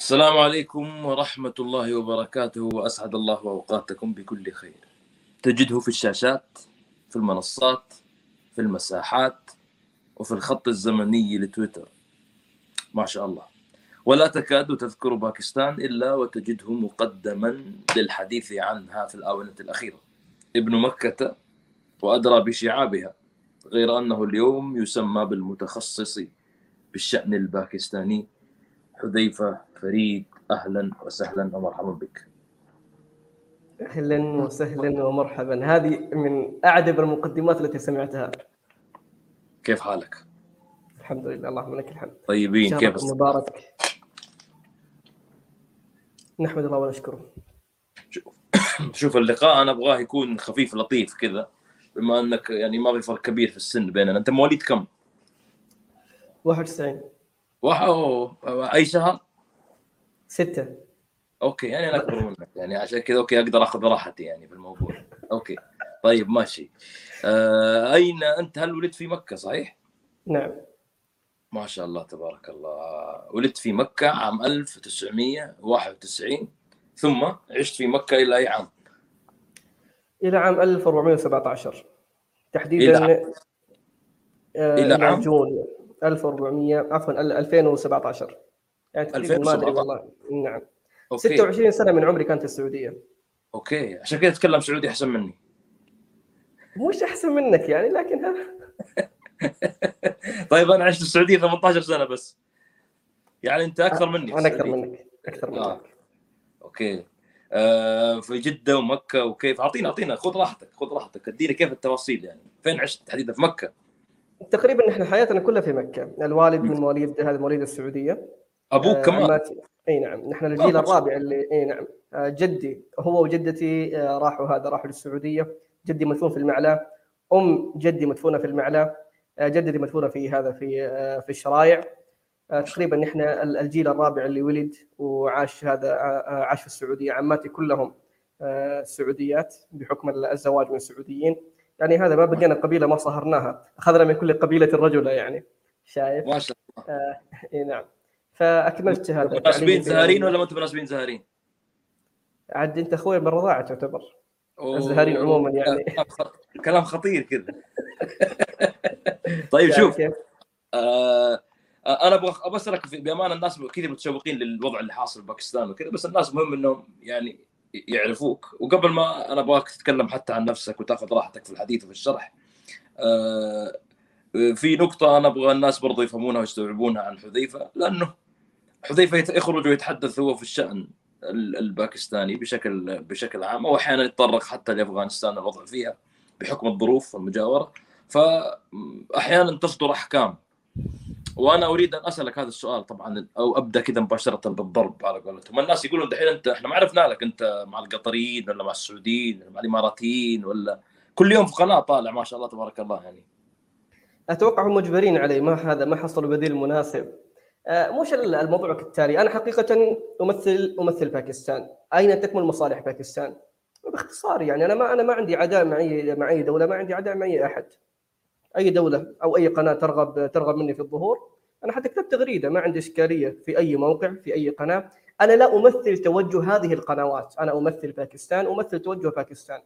السلام عليكم ورحمة الله وبركاته وأسعد الله أوقاتكم بكل خير. تجده في الشاشات في المنصات في المساحات وفي الخط الزمني لتويتر. ما شاء الله. ولا تكاد تذكر باكستان إلا وتجده مقدما للحديث عنها في الآونة الأخيرة. ابن مكة وأدرى بشعابها غير أنه اليوم يسمى بالمتخصص بالشأن الباكستاني حذيفة فريد أهلا وسهلا ومرحبا بك. أهلا وسهلا ومرحبا. هذه من أعجب المقدمات التي سمعتها. كيف حالك؟ الحمد لله اللهم لك الحمد. طيبين كيف مبارك. نحمد الله ونشكره. شوف اللقاء أنا أبغاه يكون خفيف لطيف كذا بما أنك يعني ما في فرق كبير في السن بيننا. أنت مواليد كم؟ 91 wow أي شهر؟ ستة. okay يعني أنا أكبر منك يعني عشان كذا okay أقدر آخذ راحتي يعني في الموضوع. okay طيب ماشي. آه أين أنت؟ هل ولدت في مكة صحيح؟ نعم. ما شاء الله تبارك الله. ولدت في مكة عام 1991 ثم عشت في مكة إلى أي عام؟ إلى عام 1417 تحديدا إلى- آه، إلى إلى عام؟ جون 1400 عفوا 2017 يعني ما أدري 2017. والله. نعم. okay. 26 سنة من عمري كانت في السعودية. okay. عشان كذا تتكلم سعودي أحسن مني. مش أحسن منك يعني لكن ها. طيب أنا عشت في السعوديه 18 سنة بس. يعني أنت أكثر مني. أنا أكثر. منك. أكثر آه. منك okay. آه في جدة ومكة وكيف. أعطينا أعطينا. خذ راحتك خذ راحتك. ادينا كيف التفاصيل يعني. فين عشت تحديدا؟ في مكة. تقريبا إحنا حياتنا كلها في مكة. الوالد من مواليد هذا مواليد السعودية. أبوك آه، كمان. عماتي إي نعم. نحن الجيل آه، الرابع اللي إي نعم. آه، جدي هو وجدتي آه، راحوا هذا راحوا للسعودية. جدي مدفون في المعلاه أم جدي مدفونة في المعلاه آه، جدتي مدفونة في هذا في آه، في الشرايع آه، تقريبا نحن ال- الجيل الرابع اللي ولد وعاش هذا آه، آه، عاش في السعودية. عماتي كلهم آه، سعوديات بحكم الزواج من سعوديين يعني هذا ما بقينا قبيلة ما صهرناها. أخذنا من كل قبيلة رجلا يعني. شايف؟ ما شاء الله. إي نعم. فأكملت هذا مناسبين زهرين ولا ما أنتم مناسبين زهرين؟ عاد أنت أخوي من الرضاعه تعتبر. الزهرين عموما يعني. كلام خطير كذا طيب شوف كيف؟ آه آه، أنا أبغى أسألك بأمانة الناس كذا متشوقين للوضع اللي حاصل في باكستان وكذا بس الناس مهم إنهم يعني يعرفوك وقبل ما أنا أبغاك تتكلم حتى عن نفسك وتاخذ راحتك في الحديث وفي الشرح آه في نقطة أنا أبغى الناس برضو يفهمونها ويستوعبونها عن حذيفة لأنه حذيفة يت- يخرج ويتحدث هو في الشأن ال- الباكستاني بشكل بشكل عام أو أحيانا يتطرق حتى لأفغانستان الوضع فيها بحكم الظروف والمجاورة. فأحيانا تصدر أحكام. وأنا أريد أن أسألك هذا السؤال طبعا أو أبدأ كذا مباشرة بالضرب على قولتهم. الناس يقولون دحين أنت إحنا ما عرفنا لك أنت مع القطريين ولا مع السعوديين ولا مع الإماراتيين ولا كل يوم في قناة طالع ما شاء الله تبارك الله يعني. أتوقع هم مجبرين عليه ما هذا ما حصلوا بديل مناسب. مش ال- الموضوع كالتالي أنا حقيقه أمثل أمثل باكستان. أين تكمن مصالح باكستان؟ باختصار يعني أنا ما أنا ما عندي عداء مع اي مع اي دولة ما عندي عداء مع اي أحد. أي دولة أو أي قناة ترغب ترغب مني في الظهور أنا حتى كتبت تغريدة ما عندي إشكالية في أي موقع في أي قناة. أنا لا أمثل توجه هذه القنوات. أنا أمثل باكستان أمثل توجه باكستان.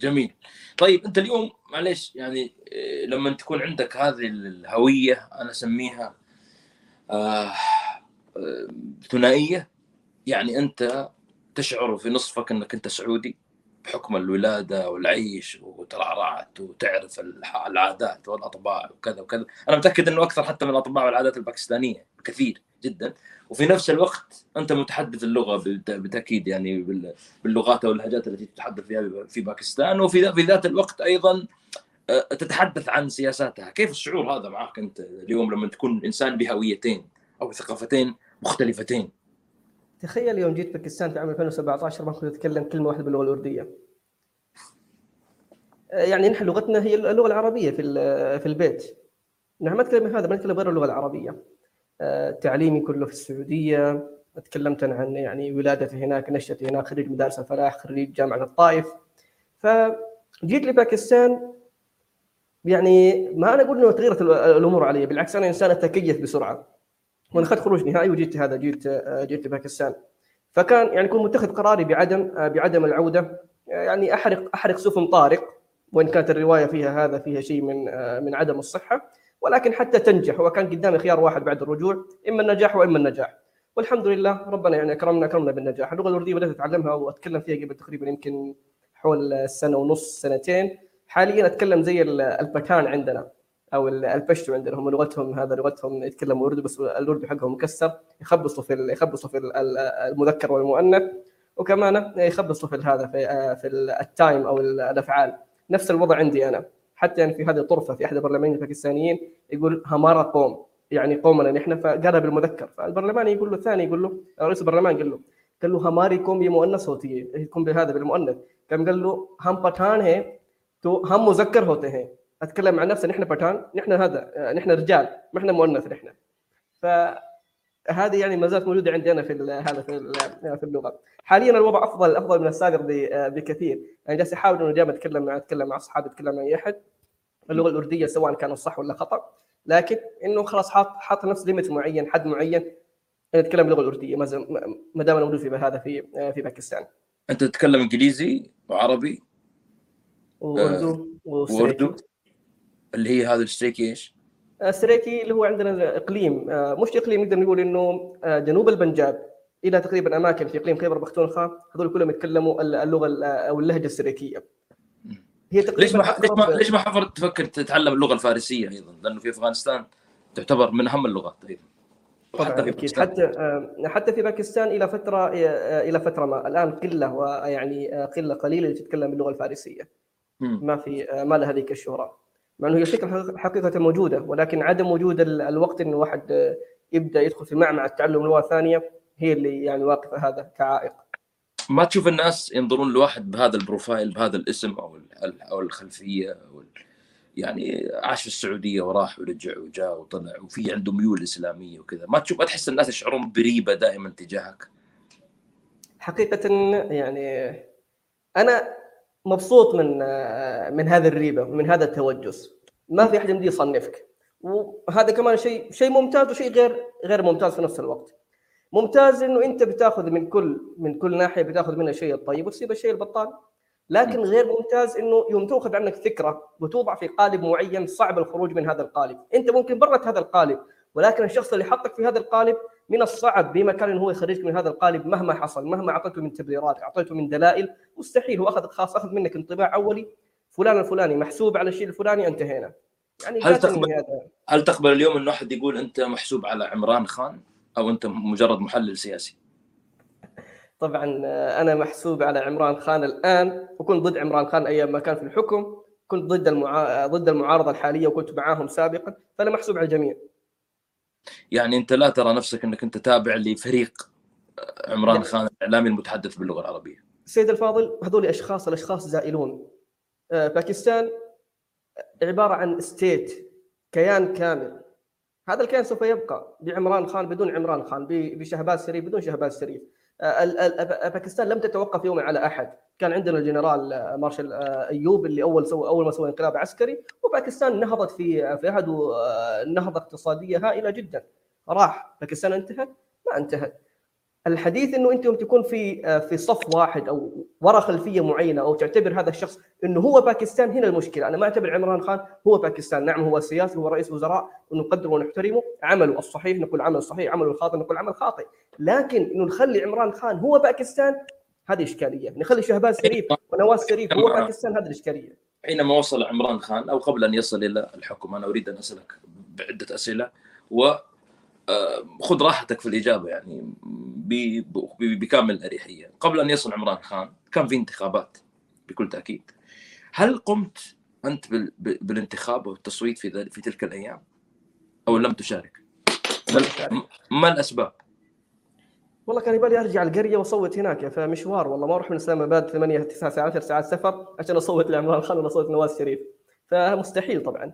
جميل. طيب أنت اليوم معلش يعني إيه، لما تكون عندك هذه الهوية أنا أسميها آه آه، ثنائية. يعني أنت تشعر في نصفك أنك أنت سعودي بحكم الولادة والعيش وترعرعت وتعرف العادات والأطباع وكذا وكذا. أنا متأكد إنه أكثر حتى من الأطباع والعادات الباكستانية بكثير جدا. وفي نفس الوقت أنت متحدث اللغة بالت- بالتأكيد يعني بال- باللغات أو اللهجات التي تتحدث فيها في باكستان وفي ذا- في ذات الوقت أيضا آه، تتحدث عن سياساتها كيف الشعور هذا معك أنت اليوم لما تكون إنسان بهويتين أو ثقافتين مختلفتين تخيل يوم جيت باكستان في عام 2017 ما كنت أتكلم كلمة واحدة باللغة الأردية. آه، يعني نحن لغتنا هي اللغة العربية في في البيت. نحن ما نتكلم هذا ما نتكلم غير اللغة العربية. آه، تعليمي كله في السعودية، تكلمت عن يعني ولادتي هناك، نشأتي هناك، خريج مدارس الفلاح، خريج جامعة الطائف. فجيت لباكستان يعني ما أنا أقول إنه تغيرت ال- الأمور علي، بالعكس أنا إنسان أتكيف بسرعة. وأنا اخذت خروج نهائي وجيت هذا جيت جيت باكستان. فكان يعني كنت متخذ قراري بعدم بعدم العودة. يعني أحرق أحرق سفن طارق وإن كانت الرواية فيها هذا فيها شيء من من عدم الصحة. ولكن حتى تنجح وكان قدامي خيار واحد بعد الرجوع إما النجاح وإما النجاح. والحمد لله ربنا يعني أكرمنا أكرمنا بالنجاح. اللغة الارديه بدأت أتعلمها وأتكلم فيها قبل تقريبا يمكن حول سنة ونص سنتين. حاليا اتكلم زي الباكان عندنا او البشتو عندنا هم لغتهم هذا لغتهم يتكلموا اردو بس الاردو حقهم مكسر يخبصوا في يخبصوا في المذكر والمؤنث وكمان يخبصوا في هذا في في التايم او الافعال نفس الوضع عندي انا حتى يعني في هذه الطرفه في احد البرلمانيين الباكستانيين يقول همارا قوم يعني قومنا نحن فقالها بالمذكر فالبرلماني يقول له الثاني يقول له رئيس البرلمان قال له قال له हमारी कौम ये मुअन्नस होती है कौम بهذا بالمؤنث كم قال له हम पठान हैं तो हम मुजक्कर होते हैं اتكلم عن نفسي نحن بتان نحن هذا نحن رجال ما احنا مؤنث نحن فهذه يعني ما زالت موجوده عندي انا في هذا في في اللغه حاليا الوضع افضل افضل من السابق بكثير يعني جالس احاول انه دائما اتكلم مع اتكلم مع اصحابي اتكلم مع اي احد اللغه الارديه سواء كان صح ولا خطا لكن انه خلاص حاط حاط نفس ليميت معين حد معين نتكلم باللغه الارديه ما دام انا موجود في هذا في في باكستان انت تتكلم انجليزي وعربي واردو واردو اللي هي هذا الستريكي إيش؟ السريكي اللي هو عندنا إقليم. مش إقليم نقدر نقول إنه جنوب البنجاب إلى تقريبا أماكن في إقليم خيبر بختونخوا هذول كلهم يتكلموا اللغة أو اللهجة السريكية. هي تقريبا ليش ما ليش ما ليش ما حفرت تفكر تتعلم اللغة الفارسية أيضا؟ لأنه في أفغانستان تعتبر من أهم اللغات أيضا. حتى أكيد. حتى حتى في باكستان إلى فترة إلى فترة ما. الآن قلة ويعني قلة قليلة اللي تتكلم باللغة الفارسية. ما في ما لها ذيك الشهرة. مع أنه هي الفكرة حقيقة موجودة ولكن عدم وجود الوقت انه الواحد يبدأ يدخل في معمع التعلم لغة ثانية هي اللي يعني واقفة هذا كعائق. ما تشوف الناس ينظرون لواحد بهذا البروفايل بهذا الاسم أو أو الخلفية أو يعني عاش في السعودية وراح ورجع وجاء وطلع وفي عنده ميول إسلامية وكذا. ما تشوف ما تحس الناس يشعرون بريبة دائما تجاهك؟ حقيقة يعني أنا مبسوط من من هذه الريبة من هذا التوجس. ما في أحد يمدي يصنفك. وهذا كمان شيء شيء ممتاز وشيء غير غير ممتاز في نفس الوقت. ممتاز إنه أنت بتأخذ من كل من كل ناحية بتأخذ منها الشيء الطيب وتسيب الشيء البطال. لكن غير ممتاز إنه يوم تأخذ عنك فكرة وتوضع في قالب معين صعب الخروج من هذا القالب. أنت ممكن برة هذا القالب ولكن الشخص اللي حطك في هذا القالب من الصعب بمكان هو يخرجك من هذا القالب مهما حصل مهما أعطيته من تبريرات أعطيته من دلائل مستحيل. هو أخذ خاص أخذ منك انطباع أولي. فلان الفلاني محسوب على الشيء الفلاني انتهينا. يعني هل تقبل هذا. هل تقبل اليوم انه احد يقول أنت محسوب على عمران خان أو أنت مجرد محلل سياسي؟ طبعا أنا محسوب على عمران خان الآن وكنت ضد عمران خان أيام ما كان في الحكم. كنت ضد المعا... ضد المعارضة الحالية وكنت معاهم سابقا فأنا محسوب على الجميع. يعني انت لا ترى نفسك انك انت تابع لفريق عمران يعني خان الإعلامي المتحدث باللغة العربية. سيد الفاضل هذول أشخاص الأشخاص زائلون. باكستان عبارة عن state كيان كامل. هذا الكيان سوف يبقى بعمران خان بدون عمران خان بشهباز شريف بدون شهباز شريف. باكستان لم تتوقف يوما على أحد. كان عندنا الجنرال مارشال أيوب اللي أول سوى أول ما سوى انقلاب عسكري وباكستان نهضت في في عهده نهضه اقتصادية هائلة جدا. راح باكستان انتهت ما انتهت. الحديث إنه أنت تكون في في صف واحد أو ورا خلفية معينة أو تعتبر هذا الشخص إنه هو باكستان هنا المشكلة، أنا ما أعتبر عمران خان هو باكستان، نعم هو سياسي هو رئيس وزراء ونقدره ونحترمه، عمله الصحيح نقول عمل صحيح، عمله الخاطئ نقول عمل خاطئ، لكن إنه نخلي عمران خان هو باكستان هذه إشكالية، نخلي شهباز شريف ونواز شريف هو باكستان هذه الإشكالية. حينما وصل عمران خان أو قبل أن يصل إلى الحكم أنا أريد أن أسألك بعدة أسئلة و خذ راحتك في الإجابة يعني بكامل الأريحية. قبل أن يصل عمران خان كان في انتخابات بكل تأكيد. هل قمت أنت بالانتخاب والتصويت في في تلك الأيام؟ أو لم تشارك؟ ما الأسباب؟ والله كان يبالي أرجع القرية وأصوت هناك. فمشوار والله ما أروح من اسلام اباد 8 9 ساعات 10 ساعات سفر عشان أصوت لعمران خان ولا اصوت نواز شريف. فمستحيل طبعا.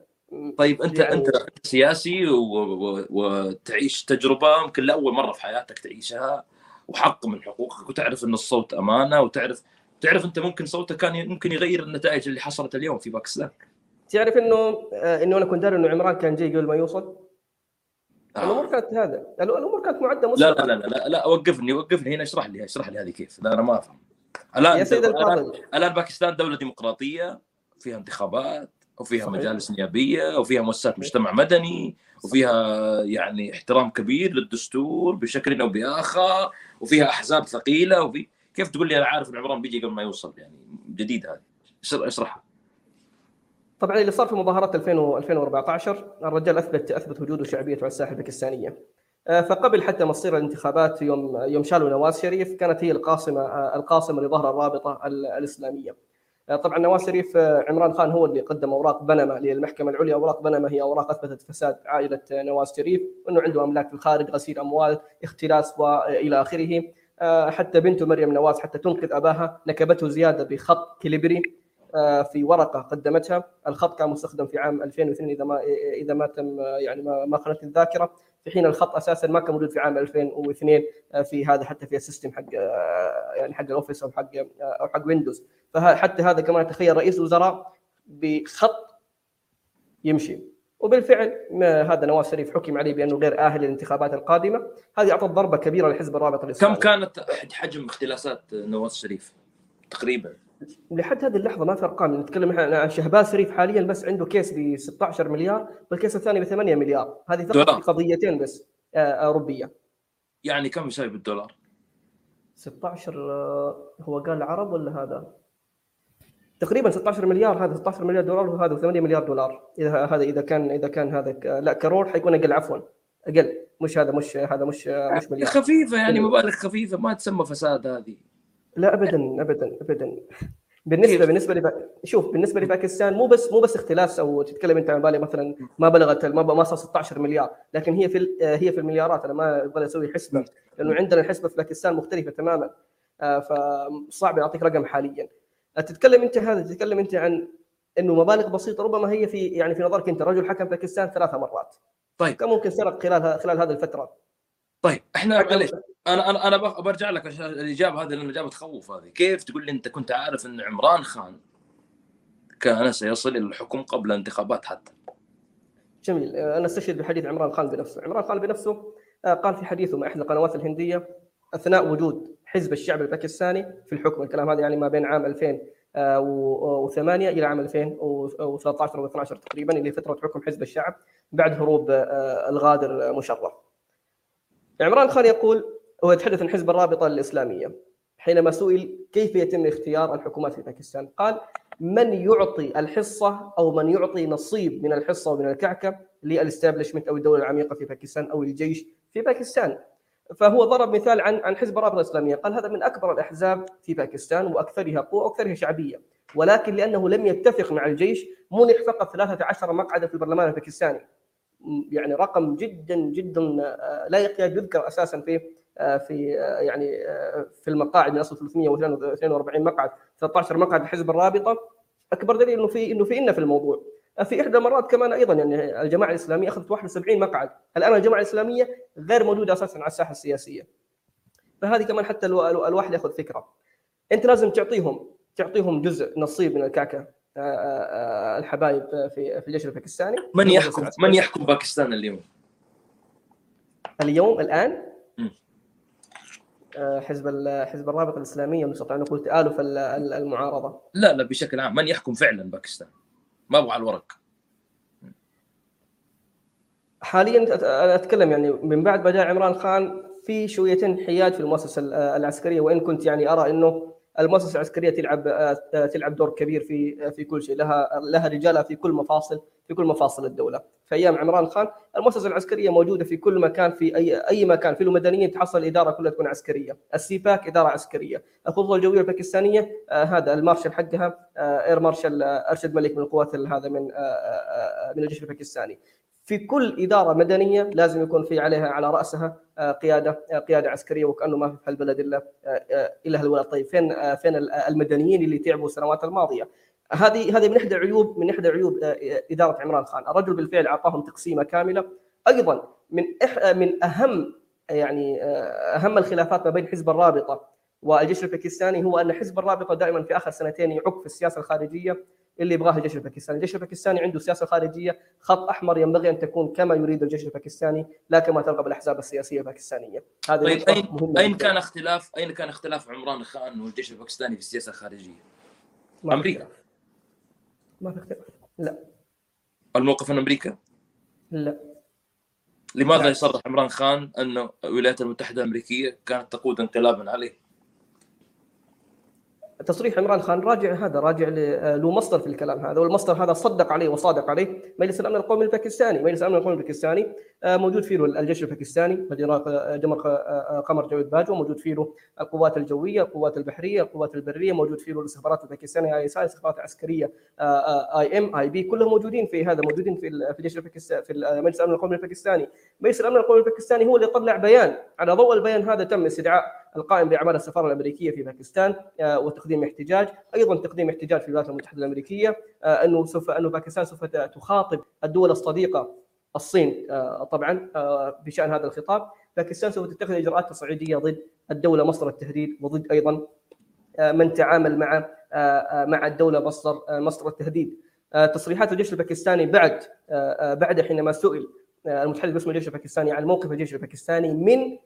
طيب انت يعني... أنت سياسي و... و... وتعيش تجربة يمكن لأول مرة في حياتك تعيشها وحق من حقوقك وتعرف إن الصوت أمانة وتعرف تعرف أنت ممكن صوتك كان ممكن يغير النتائج اللي حصلت اليوم في باكستان. تعرف انه إنه أنا كنت داري إنه عمران كان جاي قبل ما يوصل؟ آه. الأمور كانت هذا. الأمور كانت معدة لا مسبقا لا لا لا, لا وقفني وقفني هنا اشرح لي اشرح لي هذه كيف لا أنا ما أفهم. الآن يا سيد الآن, الفاضل. الآن باكستان دولة ديمقراطية فيها انتخابات وفيها صحيح. مجالس نيابية وفيها مؤسسات مجتمع مدني وفيها يعني احترام كبير للدستور بشكل أو بآخر وفيها أحزاب ثقيلة وفي كيف تقول لي أنا عارف إن عمران بيجي قبل ما يوصل؟ يعني جديد هذه. اشرح- اشرحها. طبعا اللي صار في مظاهرات 2000 و 2014 الرجال اثبت أثبت وجوده وشعبيته على الساحة الباكستانية. آه، فقبل حتى مصير الانتخابات يوم يوم شالوا نواز شريف كانت هي القاصمه آه، القاصمة لظهر الرابطة ال- الإسلامية. آه، طبعا نواز شريف عمران خان هو اللي قدم أوراق بنما للمحكمة العليا، أوراق بنما هي أوراق أثبتت فساد عائلة نواز شريف وأنه عنده أملاك في الخارج، غسيل أموال، اختلاس والى آخره. حتى بنته مريم نواز حتى تنقذ أباها نكبته زيادة بخط Calibri في ورقة قدمتها. الخط كان مستخدم في عام 2002 إذا ما إذا ما تم آه، يعني ما خانتني الذاكرة. في حين الخط أساسا ما كان موجود في عام 2002 آه، في هذا حتى في ال system حق آه، يعني حق ال Office أو حق آه، أو حق ويندوز. فحتى هذا كمان تخيل رئيس الوزراء بخط يمشي. وبالفعل هذا نواز شريف حكم عليه بأنه غير آهل للانتخابات القادمة. هذه أعطت ضربة كبيرة لحزب الرابطه كم الاسلامي كانت حجم اختلاسات نواز شريف تقريبا؟ لحد هذه اللحظة ما في ارقام نتكلم إحنا شريف حاليا بس عنده كيس ب 16 مليار والكيس الثاني ب 8 مليار. هذه فقط قضيتين بس آه، أوروبية. يعني كم يساوي بالدولار؟ 16 آه، هو قال العرب ولا هذا؟ تقريبا 16 مليار هذا 16 مليار دولار وهذا 8 مليار دولار. إذا هذا إذا كان إذا كان هذا لا كرور حيكون أقل عفوا. أقل. مش هذا مش هذا مش مش مليار. خفيفة يعني مبالغ خفيفة ما تسمى فساد هذه. لا ابدا ابدا ابدا. بالنسبة بالنسبة لبا... شوف بالنسبة لباكستان مو بس مو بس اختلاس أو تتكلم أنت عن بالي مثلا ما بلغت ما ما صار 16 مليار لكن هي في ال- هي في المليارات. أنا ما أبغى أسوي حسبة لأنه عندنا الحسبة في باكستان مختلفة تماما. آه، فصعب اعطيك رقم حاليا. تتكلم أنت هذا تتكلم أنت عن إنه مبالغ بسيطة ربما هي في يعني في نظرك أنت رجل حكم باكستان ثلاث مرات. طيب. كم ممكن سرق خلال خلال هذه الفترة؟ طيب إحنا معليش أنا أنا أنا برجع لك عشان الإجابة هذه لأن الإجابة تخوف هذه. كيف تقول لي أنت كنت عارف إن عمران خان كان سيصل إلى الحكم قبل الانتخابات حتى؟ جميل آه، أنا أستشهد بحديث عمران خان بنفسه، عمران خان بنفسه آه، قال في حديثه مع إحدى القنوات الهندية أثناء وجود حزب الشعب الباكستاني في الحكم، الكلام هذا يعني ما بين عام 2008 إلى عام 2013 أو 12 تقريبا اللي فترة حكم حزب الشعب بعد هروب آه، الغادر مشرف. عمران خان يقول هو يتحدث عن حزب الرابطة الإسلامية. حينما سئل كيف يتم اختيار الحكومات في باكستان قال من يعطي الحصة أو من يعطي نصيب من الحصة ومن الكعكة لل establishment أو الدولة العميقة في باكستان أو الجيش في باكستان؟ فهو ضرب مثال عن عن حزب الرابطة الإسلامية. قال هذا من أكبر الأحزاب في باكستان وأكثرها قوة وأكثرها شعبية ولكن لأنه لم يتفق مع الجيش منح فقط 13 مقعدا في البرلمان الباكستاني. يعني رقم جدا جدا آه، لا يكاد يذكر أساسا في في آه، يعني آه، في المقاعد من أصل 342 مقعد 13 مقعد لحزب الرابطة. أكبر دليل إنه في إنه في إن في الموضوع. في إحدى المرات كمان أيضا يعني الجماعة الإسلامية أخذت 71 مقعد. الآن الجماعة الإسلامية غير موجودة أساسا على الساحة السياسية. فهذه كمان حتى الو- الو- الواحد يأخذ فكرة. أنت لازم تعطيهم تعطيهم جزء نصيب من الكعكة آه، آه، آه، الحبايب في في الجيش الباكستاني. من يحكم من يحكم باكستان اليوم؟ اليوم الآن. آه، حزب ال- حزب الرابطه الاسلاميه نستطيع أن نقول تآلف ال- ال- المعارضة لا لا بشكل عام من يحكم فعلا باكستان؟ ما أبغى على الورق حاليا أتكلم يعني من بعد ما جاء عمران خان في شويتين انحياد في المؤسسة ال- العسكرية وإن كنت يعني أرى إنه المؤسسة العسكرية تلعب آه، تلعب دور كبير في في كل شيء. لها لها رجالها في كل مفاصل في كل مفاصل الدولة. في أيام عمران خان المؤسسة العسكرية موجودة في كل مكان في أي أي مكان في المدنيين تحصل الاداره كلها تكون عسكرية. السيباك إدارة عسكرية. الخطوط الجوية الباكستانية آه، هذا المارشال حقها آه، اير مارشال آه، أرشد ملك من القوات ال- هذا من آه، آه، آه، من الجيش الباكستاني. في كل إدارة مدنية لازم يكون في عليها على رأسها آه، قيادة آه، قيادة عسكرية وكأنه ما في هالبلد إلا آه، إلا هالولد. طيب فين فين ال- المدنيين اللي تعبوا السنوات الماضية؟ هذه هذه من إحدى عيوب من إحدى عيوب إدارة عمران خان. الرجل بالفعل أعطاهم تقسيمة كاملة. أيضا من من أهم يعني أهم الخلافات ما بين حزب الرابطة والجيش الباكستاني هو أن حزب الرابطة دائما في آخر سنتين يعك في السياسة الخارجية. اللي يبغاه الجيش الباكستاني، الجيش الباكستاني عنده سياسة خارجية. خط أحمر ينبغي أن تكون كما يريد الجيش الباكستاني لا كما ترغب الاحزاب السياسية الباكستانية. هذا طيب اين أين كان اختلاف أين كان اختلاف عمران خان والجيش الباكستاني في السياسة الخارجية؟ ما أمريكا. ما في اختلاف. لا. الموقف من أمريكا؟ لا. لماذا يصرح عمران خان أن الولايات المتحدة الأمريكية كانت تقود انقلابا عليه؟ تصريح عمران خان راجع هذا راجع آه، له مصدر في الكلام هذا والمصدر هذا صدق عليه وصادق عليه. مجلس الأمن القومي الباكستاني، مجلس الأمن القومي الباكستاني آه، موجود فيه الجيش الباكستاني آه، قمر جاويد باجوا موجود فيه القوات الجوية، القوات البحرية، القوات البرية، موجود فيه الاستخبارات الباكستانية ISI، الاستخبارات العسكرية آي MI IB كلهم موجودين في هذا موجودين في الجيش الباكستاني في مجلس الأمن القومي الباكستاني، مجلس الأمن القومي الباكستاني هو اللي طلع بيان على ضوء البيان هذا تم استدعاء. القائم بأعمال السفارة الأمريكية في باكستان آه، وتقديم احتجاج، أيضا تقديم احتجاج في الولايات المتحدة الأمريكية آه، أنه سوف أنه باكستان سوف تخاطب الدول الصديقة الصين آه، طبعا بشأن هذا الخطاب، باكستان سوف تتخذ إجراءات تصعيدية ضد الدولة مصدر التهديد وضد أيضا من تعامل مع مع الدولة مصدر مصدر التهديد. تصريحات الجيش الباكستاني بعد بعد حينما سئل المتحدث باسم الجيش الباكستاني عن موقف الجيش الباكستاني من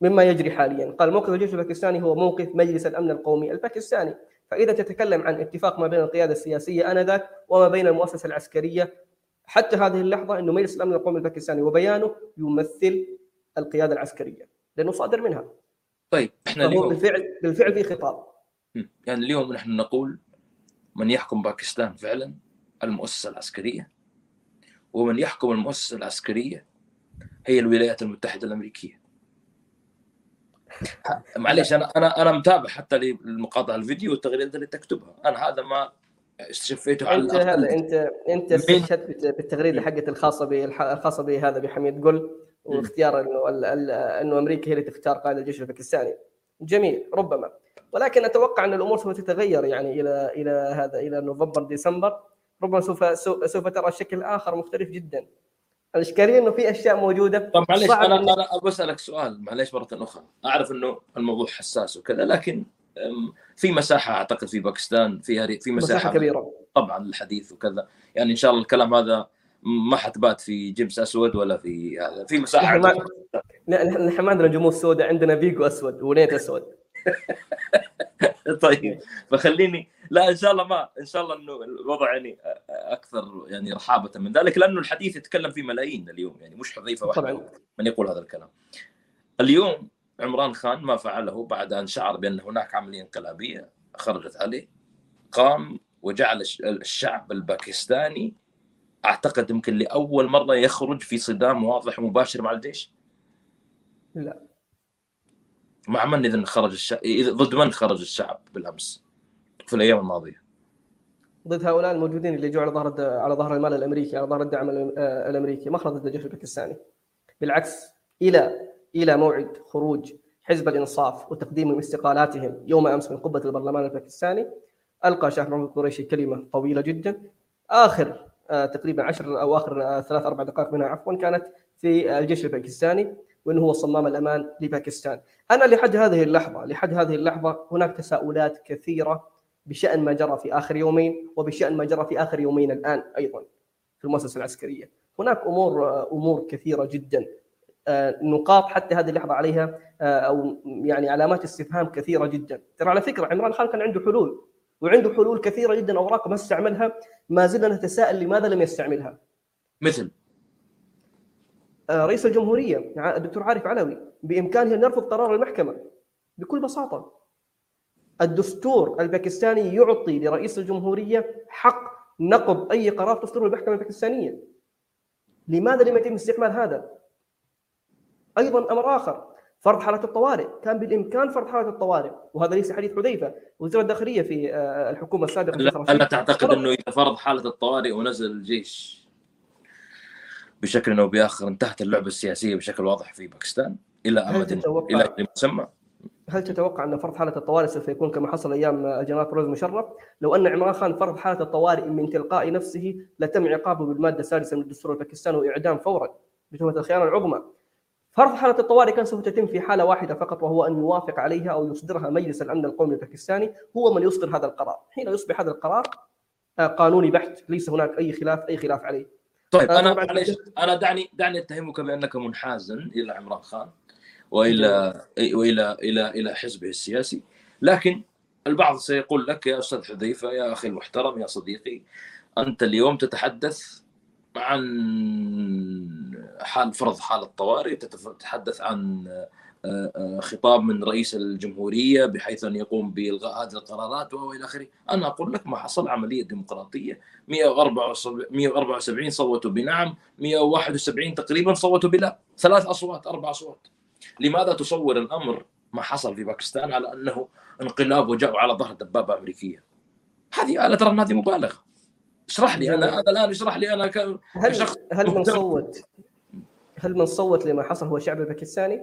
مما يجري حاليا. قال موقف الجيش الباكستاني هو موقف مجلس الأمن القومي الباكستاني. فإذا تتكلم عن اتفاق ما بين القيادة السياسية آنذاك وما بين المؤسسة العسكرية حتى هذه اللحظة إنه مجلس الأمن القومي الباكستاني وبيانه يمثل القيادة العسكرية. لأنه صادر منها. طيب إحنا اليوم بالفعل بالفعل في خطاب. يعني اليوم نحن نقول من يحكم باكستان فعلا المؤسسة العسكرية ومن يحكم المؤسسة العسكرية هي الولايات المتحدة الأمريكية. معليش أنا أنا أنا متابع حتى للمقاطع الفيديو والتغريدات اللي تكتبها. أنا هذا ما استشفيته على انت هذا انت أنت استشهدت بالتغريدة حقت الخاصة الخاصة بهذا بحميد قل واختيار إنه إنه أمريكا هي اللي تختار قائد الجيش الباكستاني. جميل ربما. ولكن أتوقع أن الأمور سوف تتغير يعني إلى إلى هذا إلى نوفمبر ديسمبر. ربما سوف سوف ترى شكل آخر مختلف جدا. الإشكالية إنه في أشياء موجودة. طب معليش أنا أنا بسالك سؤال معليش مرة أخرى. أعرف إنه الموضوع حساس وكذا لكن في مساحة أعتقد في باكستان فيها في مساحة, مساحة كبيرة. طبعا للحديث وكذا. يعني إن شاء الله الكلام هذا ما حتبات في جيمس أسود ولا في هذا. في مساحة نحن ما عندنا جموس سوداء عندنا فيجو أسود ونيت أسود. طيب فخليني لا إن شاء الله ما إن شاء الله إنه الوضع يعني أكثر يعني رحابة من ذلك لأنه الحديث يتكلم في ملايين اليوم يعني مش حذيفه واحدة من يقول هذا الكلام. اليوم عمران خان ما فعله بعد أن شعر بأن هناك عملية انقلابية خرجت عليه قام وجعل الشعب الباكستاني أعتقد يمكن لأول مرة يخرج في صدام واضح ومباشر مع الجيش. لا مع من إذا خرج الشعب ضد من خرج الشعب بالأمس في الأيام الماضية؟ ضد هؤلاء الموجودين اللي جو على ظهر على ظهر المال الأمريكي على ظهر الدعم آه، الأمريكي. ما خرج ضد الجيش الباكستاني. بالعكس إلى إلى موعد خروج حزب الإنصاف وتقديمهم استقالاتهم يوم أمس من قبة البرلمان الباكستاني ألقى شاه محمود قريشي كلمة طويلة جدا. آخر آه، تقريبا عشر أو آخر آه، ثلاث أربع دقائق منها عفوا كانت في الجيش الباكستاني. وإنه هو صمام الأمان لباكستان. أنا لحد هذه اللحظة لحد هذه اللحظة هناك تساؤلات كثيرة بشأن ما جرى في آخر يومين وبشأن ما جرى في آخر يومين الآن أيضا في المؤسسة العسكرية. هناك أمور أمور كثيرة جدا آه، نقاط حتى هذه اللحظة عليها آه، أو يعني علامات استفهام كثيرة جدا. ترى على فكرة عمران خان كان عنده حلول وعنده حلول كثيرة جدا اوراق ما استعملها ما زلنا نتساءل لماذا لم يستعملها. مثل رئيس الجمهورية الدكتور عارف علوي بإمكانه أن يرفض قرار المحكمة. بكل بساطة الدستور الباكستاني يعطي لرئيس الجمهورية حق نقض أي قرار تصدره المحكمة الباكستانية. لماذا لم يتم استعمال هذا؟ أيضا أمر آخر فرض حالة الطوارئ. كان بالإمكان فرض حالة الطوارئ وهذا ليس حديث حذيفة. وزير الداخلية في آه، الحكومة السابقة الا تعتقد إنه إذا فرض حالة الطوارئ ونزل الجيش بشكل أو باخر انتهت اللعبة السياسية بشكل واضح في باكستان إلى امد إلى مسمى هل تتوقع أن فرض حالة الطوارئ سوف يكون كما حصل أيام الجنرال بروز مشرف؟ لو أن عمران خان فرض حالة الطوارئ من تلقاء نفسه لتم عقابه بالمادة السادسة من الدستور الباكستاني وإعدام فورا بتهمة الخيانة العظمى. فرض حالة الطوارئ كان سوف تتم في حالة واحدة فقط وهو أن يوافق عليها أو يصدرها مجلس الأمن القومي الباكستاني هو من يصدر هذا القرار، حين يصبح هذا القرار آه، قانوني بحت ليس هناك أي خلاف أي خلاف عليه طيب أنا أنا دعني دعني أتهمك بانك منحاز إلى عمران خان وإلى وإلى إلى إلى حزبه السياسي. لكن البعض سيقول لك يا أستاذ حذيفة يا أخي المحترم يا صديقي أنت اليوم تتحدث عن حال فرض حاله طوارئ تتحدث عن خطاب من رئيس الجمهورية بحيث أن يقوم بإلغاء هذه القرارات والى آخره، أنا أقول لك ما حصل عملية ديمقراطية. 174 174 صوتوا بنعم 171 تقريبا صوتوا بلا. ثلاث أصوات أربع أصوات. لماذا تصور الأمر ما حصل في باكستان على أنه انقلاب وجاءوا على ظهر دبابة أمريكية؟ هذه أنا ترى هذه مبالغة. اشرح لي أنا هذا الآن اشرح لي أنا ك... هل كشخص هل من. صوت هل من صوت لما حصل هو الشعب الباكستاني؟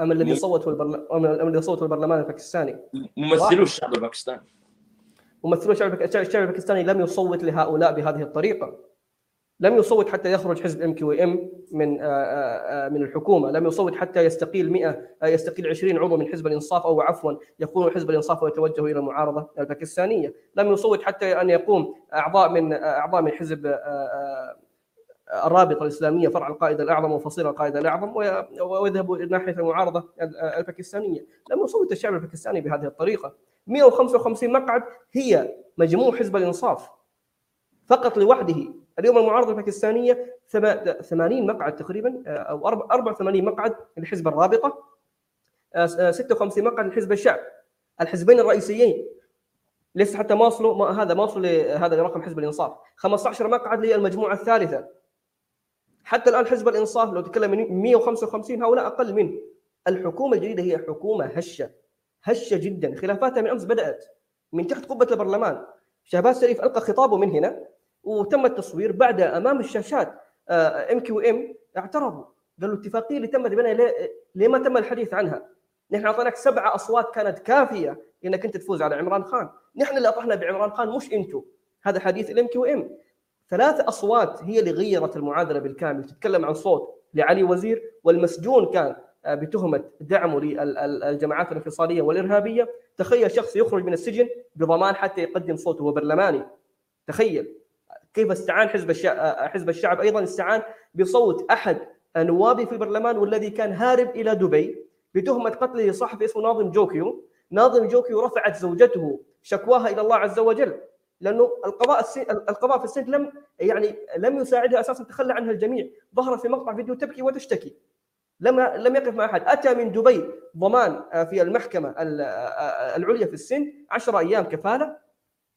أم الذي. صوت البرلمان أم الذي صوت البرلمان الباكستاني. ممثلو الشعب الباكستاني ممثلو الشعب الشعب الباكستاني لم يصوت لهؤلاء بهذه الطريقة. لم يصوت حتى يخرج حزب MQM من آه، آه، آه، من الحكومة، لم يصوت حتى يستقيل 100 آه، يستقيل 20 عضو من حزب الإنصاف أو عفوا يكون حزب الإنصاف ويتوجه إلى المعارضة الباكستانية، لم يصوت حتى أن يقوم أعضاء من أعضاء من حزب الرابطة الإسلامية فرع القائد الأعظم وفصيل القائد الأعظم وي- ويذهبوا ناحية المعارضة ال- آه، الباكستانية، لم يصوت الشعب الباكستاني بهذه الطريقة، 155 مقعد هي مجموع حزب الإنصاف. فقط لوحده. اليوم المعارضة الباكستانية ثما- 80 مقعد تقريبا آه، أو أربع- 84 مقعد لحزب الرابطة. آه، آه، 56 مقعد لحزب الشعب. الحزبين الرئيسيين. لسه حتى ما وصلوا ما هذا ما وصلوا لهذا رقم حزب الإنصاف. 15 مقعد للمجموعة الثالثة. حتى الآن حزب الإنصاف لو تكلم من 155 هؤلاء أقل منه الحكومة الجديدة هي حكومة هشة هشة جدا. خلافاتها من أمس بدأت من تحت قبة البرلمان. شهباز شريف ألقى خطابه من هنا وتم التصوير بعد أمام الشاشات إم كيو إم اعترضوا. قالوا الاتفاقيه اللي تمت بيننا ليه, ليه ما تم الحديث عنها؟ نحن أعطيناك سبعه أصوات كانت كافية انك انت تفوز على عمران خان، نحن اللي اطحنا بعمران خان مش أنتم هذا حديث الإم كيو إم. ثلاث أصوات هي اللي غيرت المعادلة بالكامل تتكلم عن صوت لعلي وزير والمسجون كان آه، بتهمة دعمه للجماعات الانفصالية والإرهابية. تخيل شخص يخرج من السجن بضمان حتى يقدم صوته برلماني. تخيل كيف استعان حزب الشعب حزب الشعب أيضا استعان بصوت أحد نوابه في البرلمان والذي كان هارب إلى دبي بتهمة قتل صحفي اسمه ناظم جوكيو. ناظم جوكيو رفعت زوجته شكواها إلى الله عز وجل. لأنه القضاء السن... القضاء في السند لم يعني لم يساعدها أساسا تخلى عنها الجميع. ظهرت في مقطع فيديو تبكي وتشتكي. لم لم يقف مع أحد. أتى من دبي ضمان في المحكمة ال- العليا في السند 10 أيام كفالة.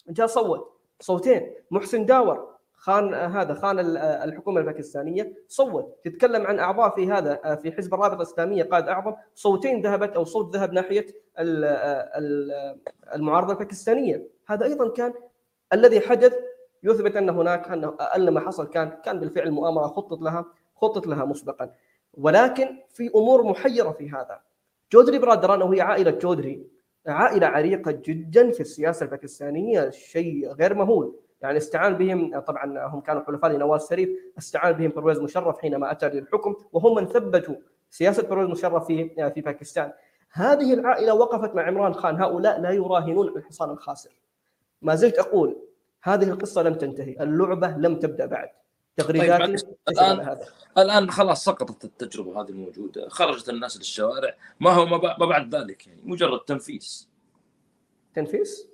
جاء صوت. صوتين. محسن داور خان هذا خان ال- الحكومة الباكستانية. صوت. تتكلم عن أعضاء في هذا في حزب الرابطة الإسلامية قائد أعظم. صوتين ذهبت أو صوت ذهب ناحية ال- ال- المعارضة الباكستانية. هذا أيضا كان الذي حدث يثبت أن هناك أقل ما حصل كان كان بالفعل مؤامرة خطط لها خطط لها مسبقا. ولكن في أمور محيرة في هذا. جودري برادران وهي عائلة جودري عائلة عريقة جدا في السياسة الباكستانية شيء غير مهول. يعني استعان بهم طبعا هم كانوا حلفاء لنواز شريف استعان بهم برويز مشرف حينما أتى للحكم وهم من ثبتوا سياسة برويز مشرف في في باكستان. هذه العائلة وقفت مع عمران خان. هؤلاء لا يراهنون الحصان الخاسر. ما زلت أقول هذه القصة لم تنتهي اللعبة لم تبدأ بعد. تغريداتي الآن- على هذا الان خلاص سقطت التجربة هذه الموجودة خرجت الناس للشوارع. ما هو ما بع- ما بعد ذلك يعني؟ مجرد تنفيس. تنفيس؟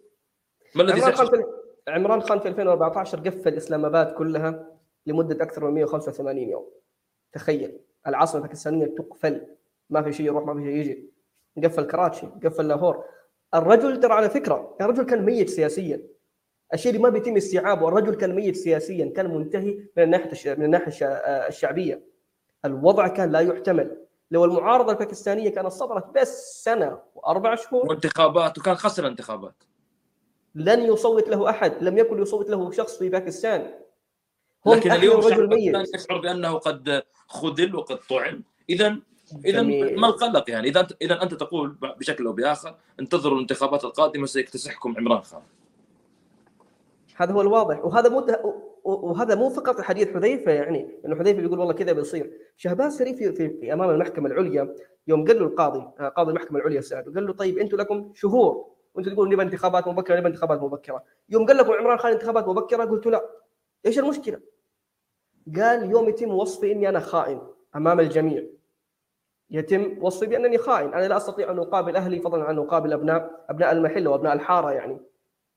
ما الذي عمران خان؟ في عمران خان في 2014 قفل إسلام آباد كلها لمدة أكثر من 185 يوم. تخيل العاصمة الباكستانيه تقفل. ما في شيء يروح ما في شيء يجي. قفل كراتشي قفل لاهور. الرجل ترى على فكرة الرجل كان ميت سياسيا. الشيء اللي ما بيتم استيعابه الرجل كان ميت سياسيا كان منتهي من الناحية من الناحية آه، الشعبية. الوضع كان لا يحتمل. لو المعارضة الباكستانية كانت صبرت بس سنة وأربع شهور وانتخابات وكان خسر انتخابات. لن يصوت له أحد لم يكن يصوت له شخص في باكستان. لكن اليوم الشعب رجل ميت. يشعر بأنه قد خذل وقد طعن. اذا إذا. ما القلق يعني؟ إذا أنت- إذا أنت تقول بشكل أو بآخر انتظروا الانتخابات القادمة سيكتسحكم عمران خان. هذا هو الواضح. وهذا مو وهذا مو فقط حديث حذيفة يعني إنه حذيفة بيقول والله كذا بيصير. شهباز شريف في, في, في أمام المحكمة العليا يوم قال له القاضي آه، قاضي المحكمة العليا ساله قال له طيب أنتم لكم شهور وأنتم تقولوا نبى انتخابات مبكرة نبى انتخابات مبكرة. يوم قال لكم عمران خان انتخابات مبكرة قلتوا لا. إيش المشكلة؟ قال يوم يتم وصفي إني أنا خائن أمام الجميع. يتم وصفي بأنني خائن أنا لا أستطيع أن أقابل أهلي فضلا عن أقابل أبناء أبناء المحل وأبناء الحارة يعني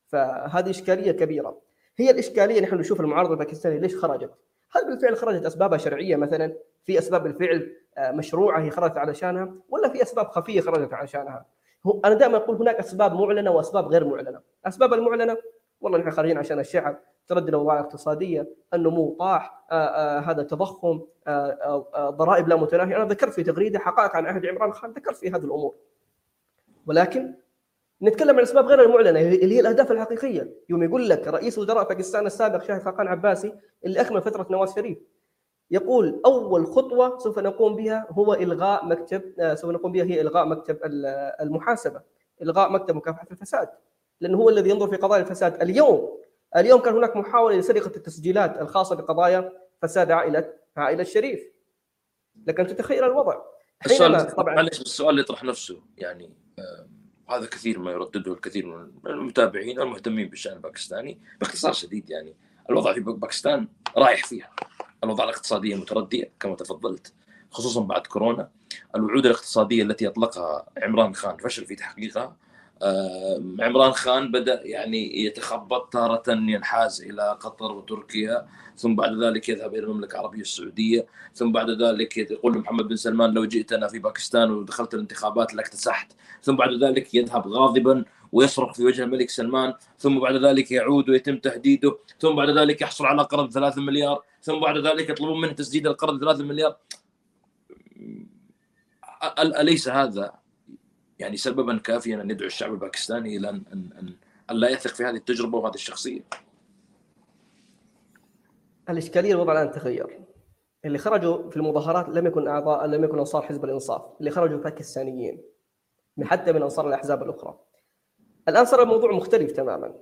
فهذه إشكالية كبيرة هي الإشكالية نحن نشوف المعارضة الباكستانية ليش خرجت؟ هل بالفعل خرجت أسبابها شرعية مثلا؟ في أسباب بالفعل آه، مشروعة هي خرجت علشانها ولا في أسباب خفية خرجت علشانها؟ أنا دائما أقول هناك أسباب معلنة وأسباب غير معلنة، الاسباب المعلنة والله نحن خارجين عشان الشعب تردي الاوضاع الاقتصادية، النمو طاح، آآ آآ هذا تضخم، ضرائب لا متناهية، أنا ذكرت في تغريدة حقائق عن عهد عمران خان ذكرت في هذه الأمور. ولكن نتكلم عن الاسباب غير المعلنة اللي هي الأهداف الحقيقية، يوم يقول لك رئيس وزراء باكستان السابق شاهد خاقان عباسي اللي أكمل فترة نواز شريف. يقول أول خطوة سوف نقوم بها هو إلغاء مكتب سوف نقوم بها هي إلغاء مكتب المحاسبة، إلغاء مكتب مكافحة الفساد، لأنه هو الذي ينظر في قضايا الفساد اليوم. اليوم كان هناك محاولة لسرقة التسجيلات الخاصة بقضايا فساد عائلة عائلة الشريف. لكن تتخيل الوضع. السؤال طبعا معلش السؤال يطرح نفسه يعني آه هذا كثير ما يردده الكثير من المتابعين المهتمين بالشأن الباكستاني باختصار شديد يعني الوضع في باكستان رايح فيها. الوضع الاقتصادي متردية كما تفضلت خصوصا بعد كورونا. الوعود الاقتصادية التي أطلقها عمران خان فشل في تحقيقها. عمران خان بدأ يعني يتخبط تارة ينحاز إلى قطر وتركيا ثم بعد ذلك يذهب إلى المملكة العربية السعودية ثم بعد ذلك يقول محمد بن سلمان لو جئتنا في باكستان ودخلت الانتخابات لاكتسحت ثم بعد ذلك يذهب غاضبا ويصرخ في وجه الملك سلمان ثم بعد ذلك يعود ويتم تهديده ثم بعد ذلك يحصل على قرض 3 مليار ثم بعد ذلك يطلبون منه تسديد القرض 3 مليار. أليس هذا؟ يعني سببا كافيا أن يدعو الشعب الباكستاني إلى ان ان ان لا يثق في هذه التجربة وهذه الشخصية. الإشكالية الوضع الان تغير. اللي خرجوا في المظاهرات لم يكن أعضاء لم يكن أنصار حزب الإنصاف، اللي خرجوا باكستانيين حتى من أنصار الأحزاب الأخرى. الآن صار الموضوع مختلف تماما.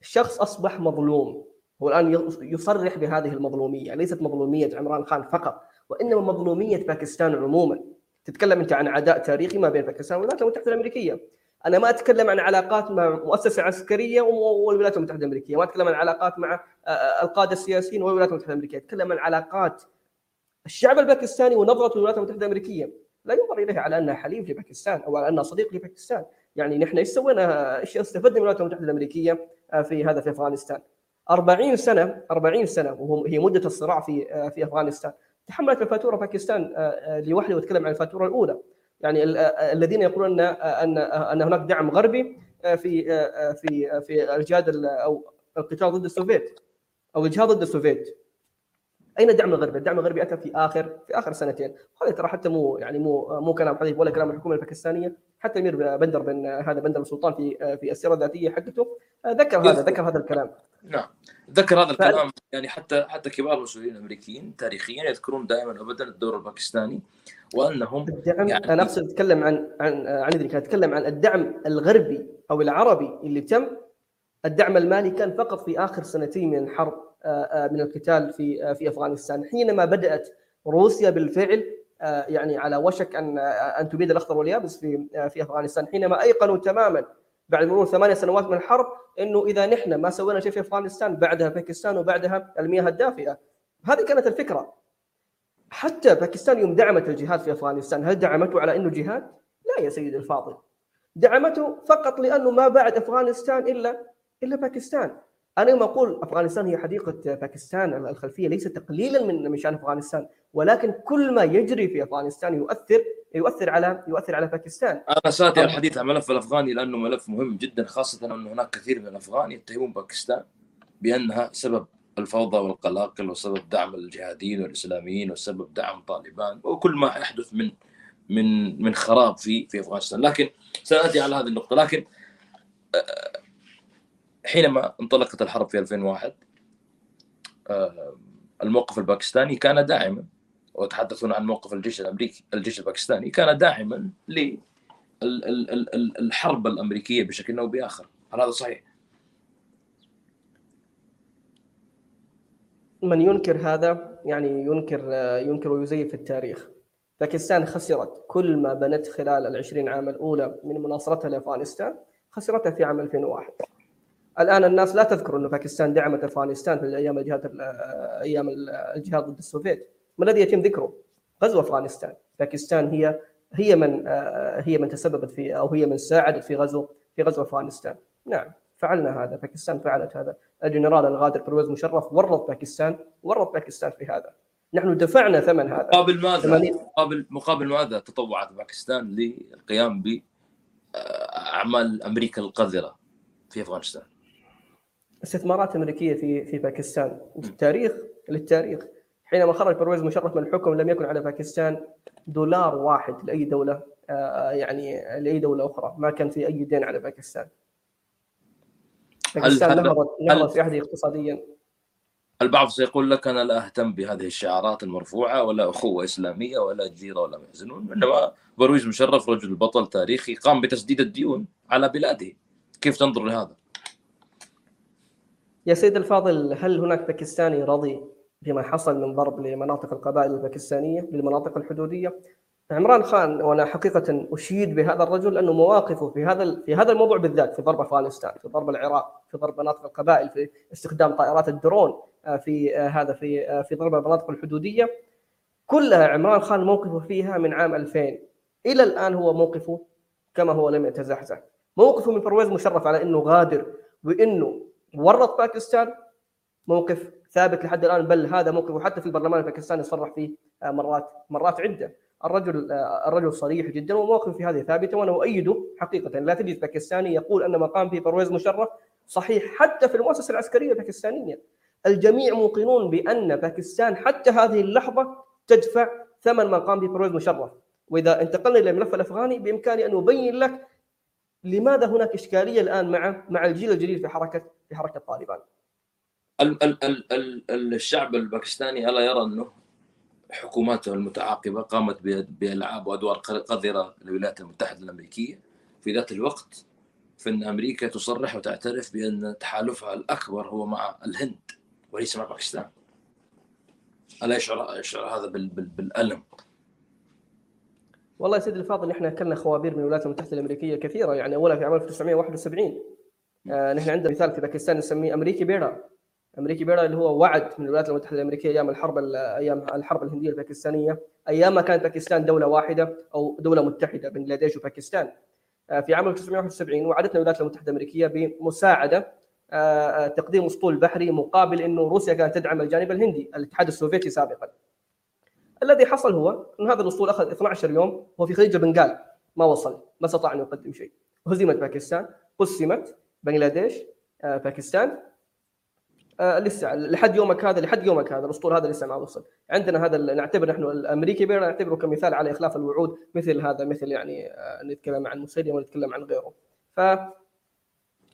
الشخص أصبح مظلوم، هو الآن يصرح بهذه المظلومية، ليست مظلومية عمران خان فقط، وإنما مظلومية باكستان عموما. تتكلم أنت عن عداء تاريخي ما بين باكستان والولايات المتحدة الأمريكية. أنا ما أتكلم عن علاقات مع مؤسسة عسكرية والولايات المتحدة الأمريكية. ما أتكلم عن علاقات مع القادة السياسيين والولايات المتحدة الأمريكية. أتكلم عن علاقات الشعب الباكستاني ونظرته للولايات المتحدة الأمريكية. لا ينظر إليها على أنها حليف لباكستان أو على أنها صديق لباكستان. يعني نحن إيش سوينا؟ إيش استفدنا من الولايات المتحدة الأمريكية في هذا في أفغانستان؟ 40 سنة 40 سنة وهي مدة الصراع في في أفغانستان. تحملت الفاتورة باكستان آه، آه، لوحده واتكلم عن الفاتورة الأولى. يعني آه، الذين يقولون إن أن هناك دعم غربي في في في الجهاد أو القتال ضد السوفيت أو الجهاد ضد السوفيت. أين الدعم الغربي؟ الدعم الغربي أتى في آخر في آخر سنتين، هذا ترى حتى مو يعني مو مو كلام حديث ولا كلام الحكومة الباكستانية، حتى أمير بندر بن هذا بندر السلطان في في السيرة الذاتية حقته ذكر هذا ذكر هذا الكلام. نعم. ذكر هذا الكلام يعني حتى حتى كبار المسؤولين الأمريكيين تاريخيا يذكرون دائما ابدا الدور الباكستاني وأنهم الدعم يعني أنا أقصد أتكلم عن عن عن ذلك أتكلم عن الدعم الغربي أو العربي اللي تم. الدعم المالي كان فقط في آخر سنتين من الحرب آه، آه، من القتال في آه، في أفغانستان حينما بدأت روسيا بالفعل يعني على وشك أن أن تبيد الأخضر واليابس في في أفغانستان حينما أيقنوا تماما بعد مرور ثمانية سنوات من الحرب إنه إذا نحن ما سوينا شيء في أفغانستان بعدها باكستان وبعدها المياه الدافئة. هذه كانت الفكرة. حتى باكستان يوم دعمت الجهاد في أفغانستان هل دعمته على إنه جهاد؟ لا يا سيدي الفاضل. دعمته فقط لأنه ما بعد أفغانستان إلا إلا باكستان. أنا يوم أقول أفغانستان هي حديقة باكستان الخلفية ليس تقليلا من من شان أفغانستان ولكن كل ما يجري في أفغانستان يؤثر يؤثر على يؤثر على باكستان. أنا سآتي الحديث عن الملف الأفغاني لأنه ملف مهم جدا خاصة أنه هناك كثير من الأفغان يتهمون باكستان بأنها سبب الفوضى والقلاقل وسبب دعم الجهاديين والإسلاميين وسبب دعم طالبان وكل ما يحدث من من من خراب في في أفغانستان. لكن سناتي على هذه النقطة. لكن حينما انطلقت الحرب في 2001 آه، الموقف الباكستاني كان داعما وتحدثون عن موقف الجيش الأمريكي الجيش الباكستاني كان داعما للحرب الأمريكية بشكل أو بآخر. هل هذا صحيح؟ من ينكر هذا يعني ينكر ينكر ويزيف التاريخ. باكستان خسرت كل ما بنت خلال العشرين عام الأولى من مناصرتها لأفغانستان خسرتها في عام 2001 الآن الناس لا تذكر انه باكستان دعمت أفغانستان في أيام الجهاد أيام الجهاد ضد السوفيت. ما الذي يتم ذكره؟ غزو أفغانستان. باكستان هي هي من هي من تسببت في أو هي من ساعدت في غزو في غزو أفغانستان. نعم فعلنا هذا. باكستان فعلت هذا. الجنرال الغادر برويز مشرف ورط باكستان ورط باكستان في هذا. نحن دفعنا ثمن هذا. مقابل ماذا؟ مقابل مقابل ماذا تطوعت باكستان للقيام باعمال أمريكا القذرة في أفغانستان؟ استثمارات أمريكية في في باكستان. التاريخ للتاريخ حينما خرج برويز مشرف من الحكم لم يكن على باكستان دولار واحد لأي دولة آه، يعني لأي دولة أخرى. ما كان في أي دين على باكستان. باكستان نهضت نهضت في عهده اقتصاديا. البعض سيقول لك أنا لا أهتم بهذه الشعارات المرفوعة ولا أخوة إسلامية ولا جزيرة ولا يحزنون إنما برويز مشرف رجل بطل تاريخي قام بتسديد الديون على بلاده. كيف تنظر لهذا؟ يا سيد الفاضل هل هناك باكستاني رضي بما حصل من ضرب لمناطق القبائل الباكستانية للمناطق الحدودية؟ عمران خان وأنا حقيقة أشيد بهذا الرجل لأنه مواقفه في هذا في هذا الموضوع بالذات في ضرب أفغانستان، في ضرب العراق، في ضرب مناطق القبائل، في استخدام طائرات الدرون آه، في آه، هذا في آه، في ضرب المناطق الحدودية. كلها عمران خان موقفه فيها من عام 2000 إلى الآن هو موقفه كما هو لم يتزحزح. موقفه من برويز مشرف على إنه غادر وإنه ورط باكستان موقف ثابت لحد الآن بل هذا موقفه حتى في البرلمان الباكستاني صرح فيه مرات مرات عدة. الرجل الرجل صريح جدا وموقفه في هذه ثابتة وأنا اؤيده حقيقة لا تجد باكستاني يقول أن ما قام به برويز مشرف صحيح حتى في المؤسسة العسكرية الباكستانية. الجميع موقنون بأن باكستان حتى هذه اللحظة تدفع ثمن ما قام به برويز مشرف. وإذا انتقلنا إلى الملف الأفغاني بإمكاني أن أبين لك لماذا هناك إشكالية الآن مع مع الجيل الجديد في حركة في حركة طالبان. ال ال ال ال الشعب الباكستاني ألا يرى أنه حكوماته المتعاقبة قامت بألعاب وأدوار قذرة للولايات المتحدة الأمريكية. في ذات الوقت فإن أمريكا تصرح وتعترف بأن تحالفها الأكبر هو مع الهند وليس مع باكستان. ألا يشعر يشعر هذا بالألم؟ والله يا سيدي الفاضل نحن أكلنا خوابير من الولايات المتحدة الأمريكية كثيرة يعني اولها في عام 1971 آه نحن عندنا مثال باكستان نسميه أمريكي بيرا أمريكي بيرا اللي هو وعد من الولايات المتحدة الأمريكية أيام الحرب أيام الحرب الهندية الباكستانية أيام ما كانت باكستان دولة واحدة أو دولة متحدة بنجلاديش وباكستان آه في عام 1971 وعدتنا الولايات المتحدة الأمريكية بمساعدة آه، آه، تقديم أسطول بحري مقابل إنه روسيا كانت تدعم الجانب الهندي الاتحاد السوفيتي سابقا. الذي حصل هو ان هذا الأسطول أخذ 12 يوم وهو في خليج البنغال ما وصل ما استطاع أن يقدم شيء. هزمت باكستان قسمت بنغلاديش آه، باكستان. لسه لحد يومك هذا لحد يومك هذا الأسطول هذا لسه ما وصل. عندنا هذا نعتبر نحن الأمريكي بيرا نعتبره كمثال على إخلاف الوعود مثل هذا مثل يعني نتكلم عن مسيلمه ونتكلم عن غيره. ف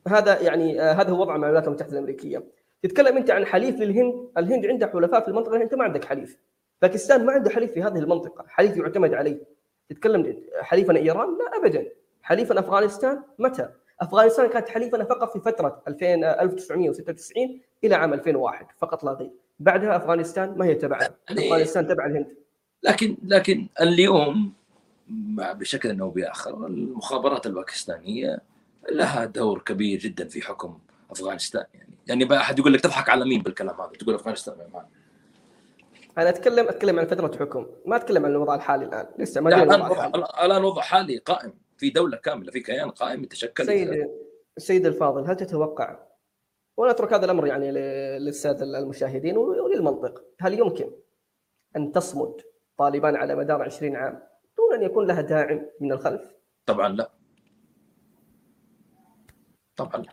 هذا يعني آه، هذا هو وضع مع الولايات المتحده الأمريكية. تتكلم أنت عن حليف للهند الهند عندها حلفاء في المنطقة أنت ما عندك حليف. باكستان ما عنده حليف في هذه المنطقة حليف يعتمد عليه. تتكلم حليفنا إيران؟ لا ابدا. حليفنا أفغانستان؟ متى؟ أفغانستان كانت حليفنا فقط في فترة 2000 1996 إلى عام 2001 فقط لا غير. بعدها أفغانستان ما هي تبعنا يعني أفغانستان تبع الهند. لكن لكن اليوم بشكل أو بآخر المخابرات الباكستانية لها دور كبير جدا في حكم أفغانستان. يعني يعني بقى أحد يقول لك تضحك على مين بالكلام هذا؟ تقول أفغانستان مان. أنا اتكلم أتكلم عن فترة حكم ما أتكلم عن الوضع الحالي الآن. لسه ما الآن وضع الآن وضع حالي قائم. في دولة كاملة في كيان قائم يتشكل سيد السيد الفاضل هل تتوقع وأنا اترك هذا الأمر يعني للسادة المشاهدين وللمنطق هل يمكن أن تصمد طالبان على مدار 20 عام دون أن يكون لها داعم من الخلف؟ طبعا لا طبعا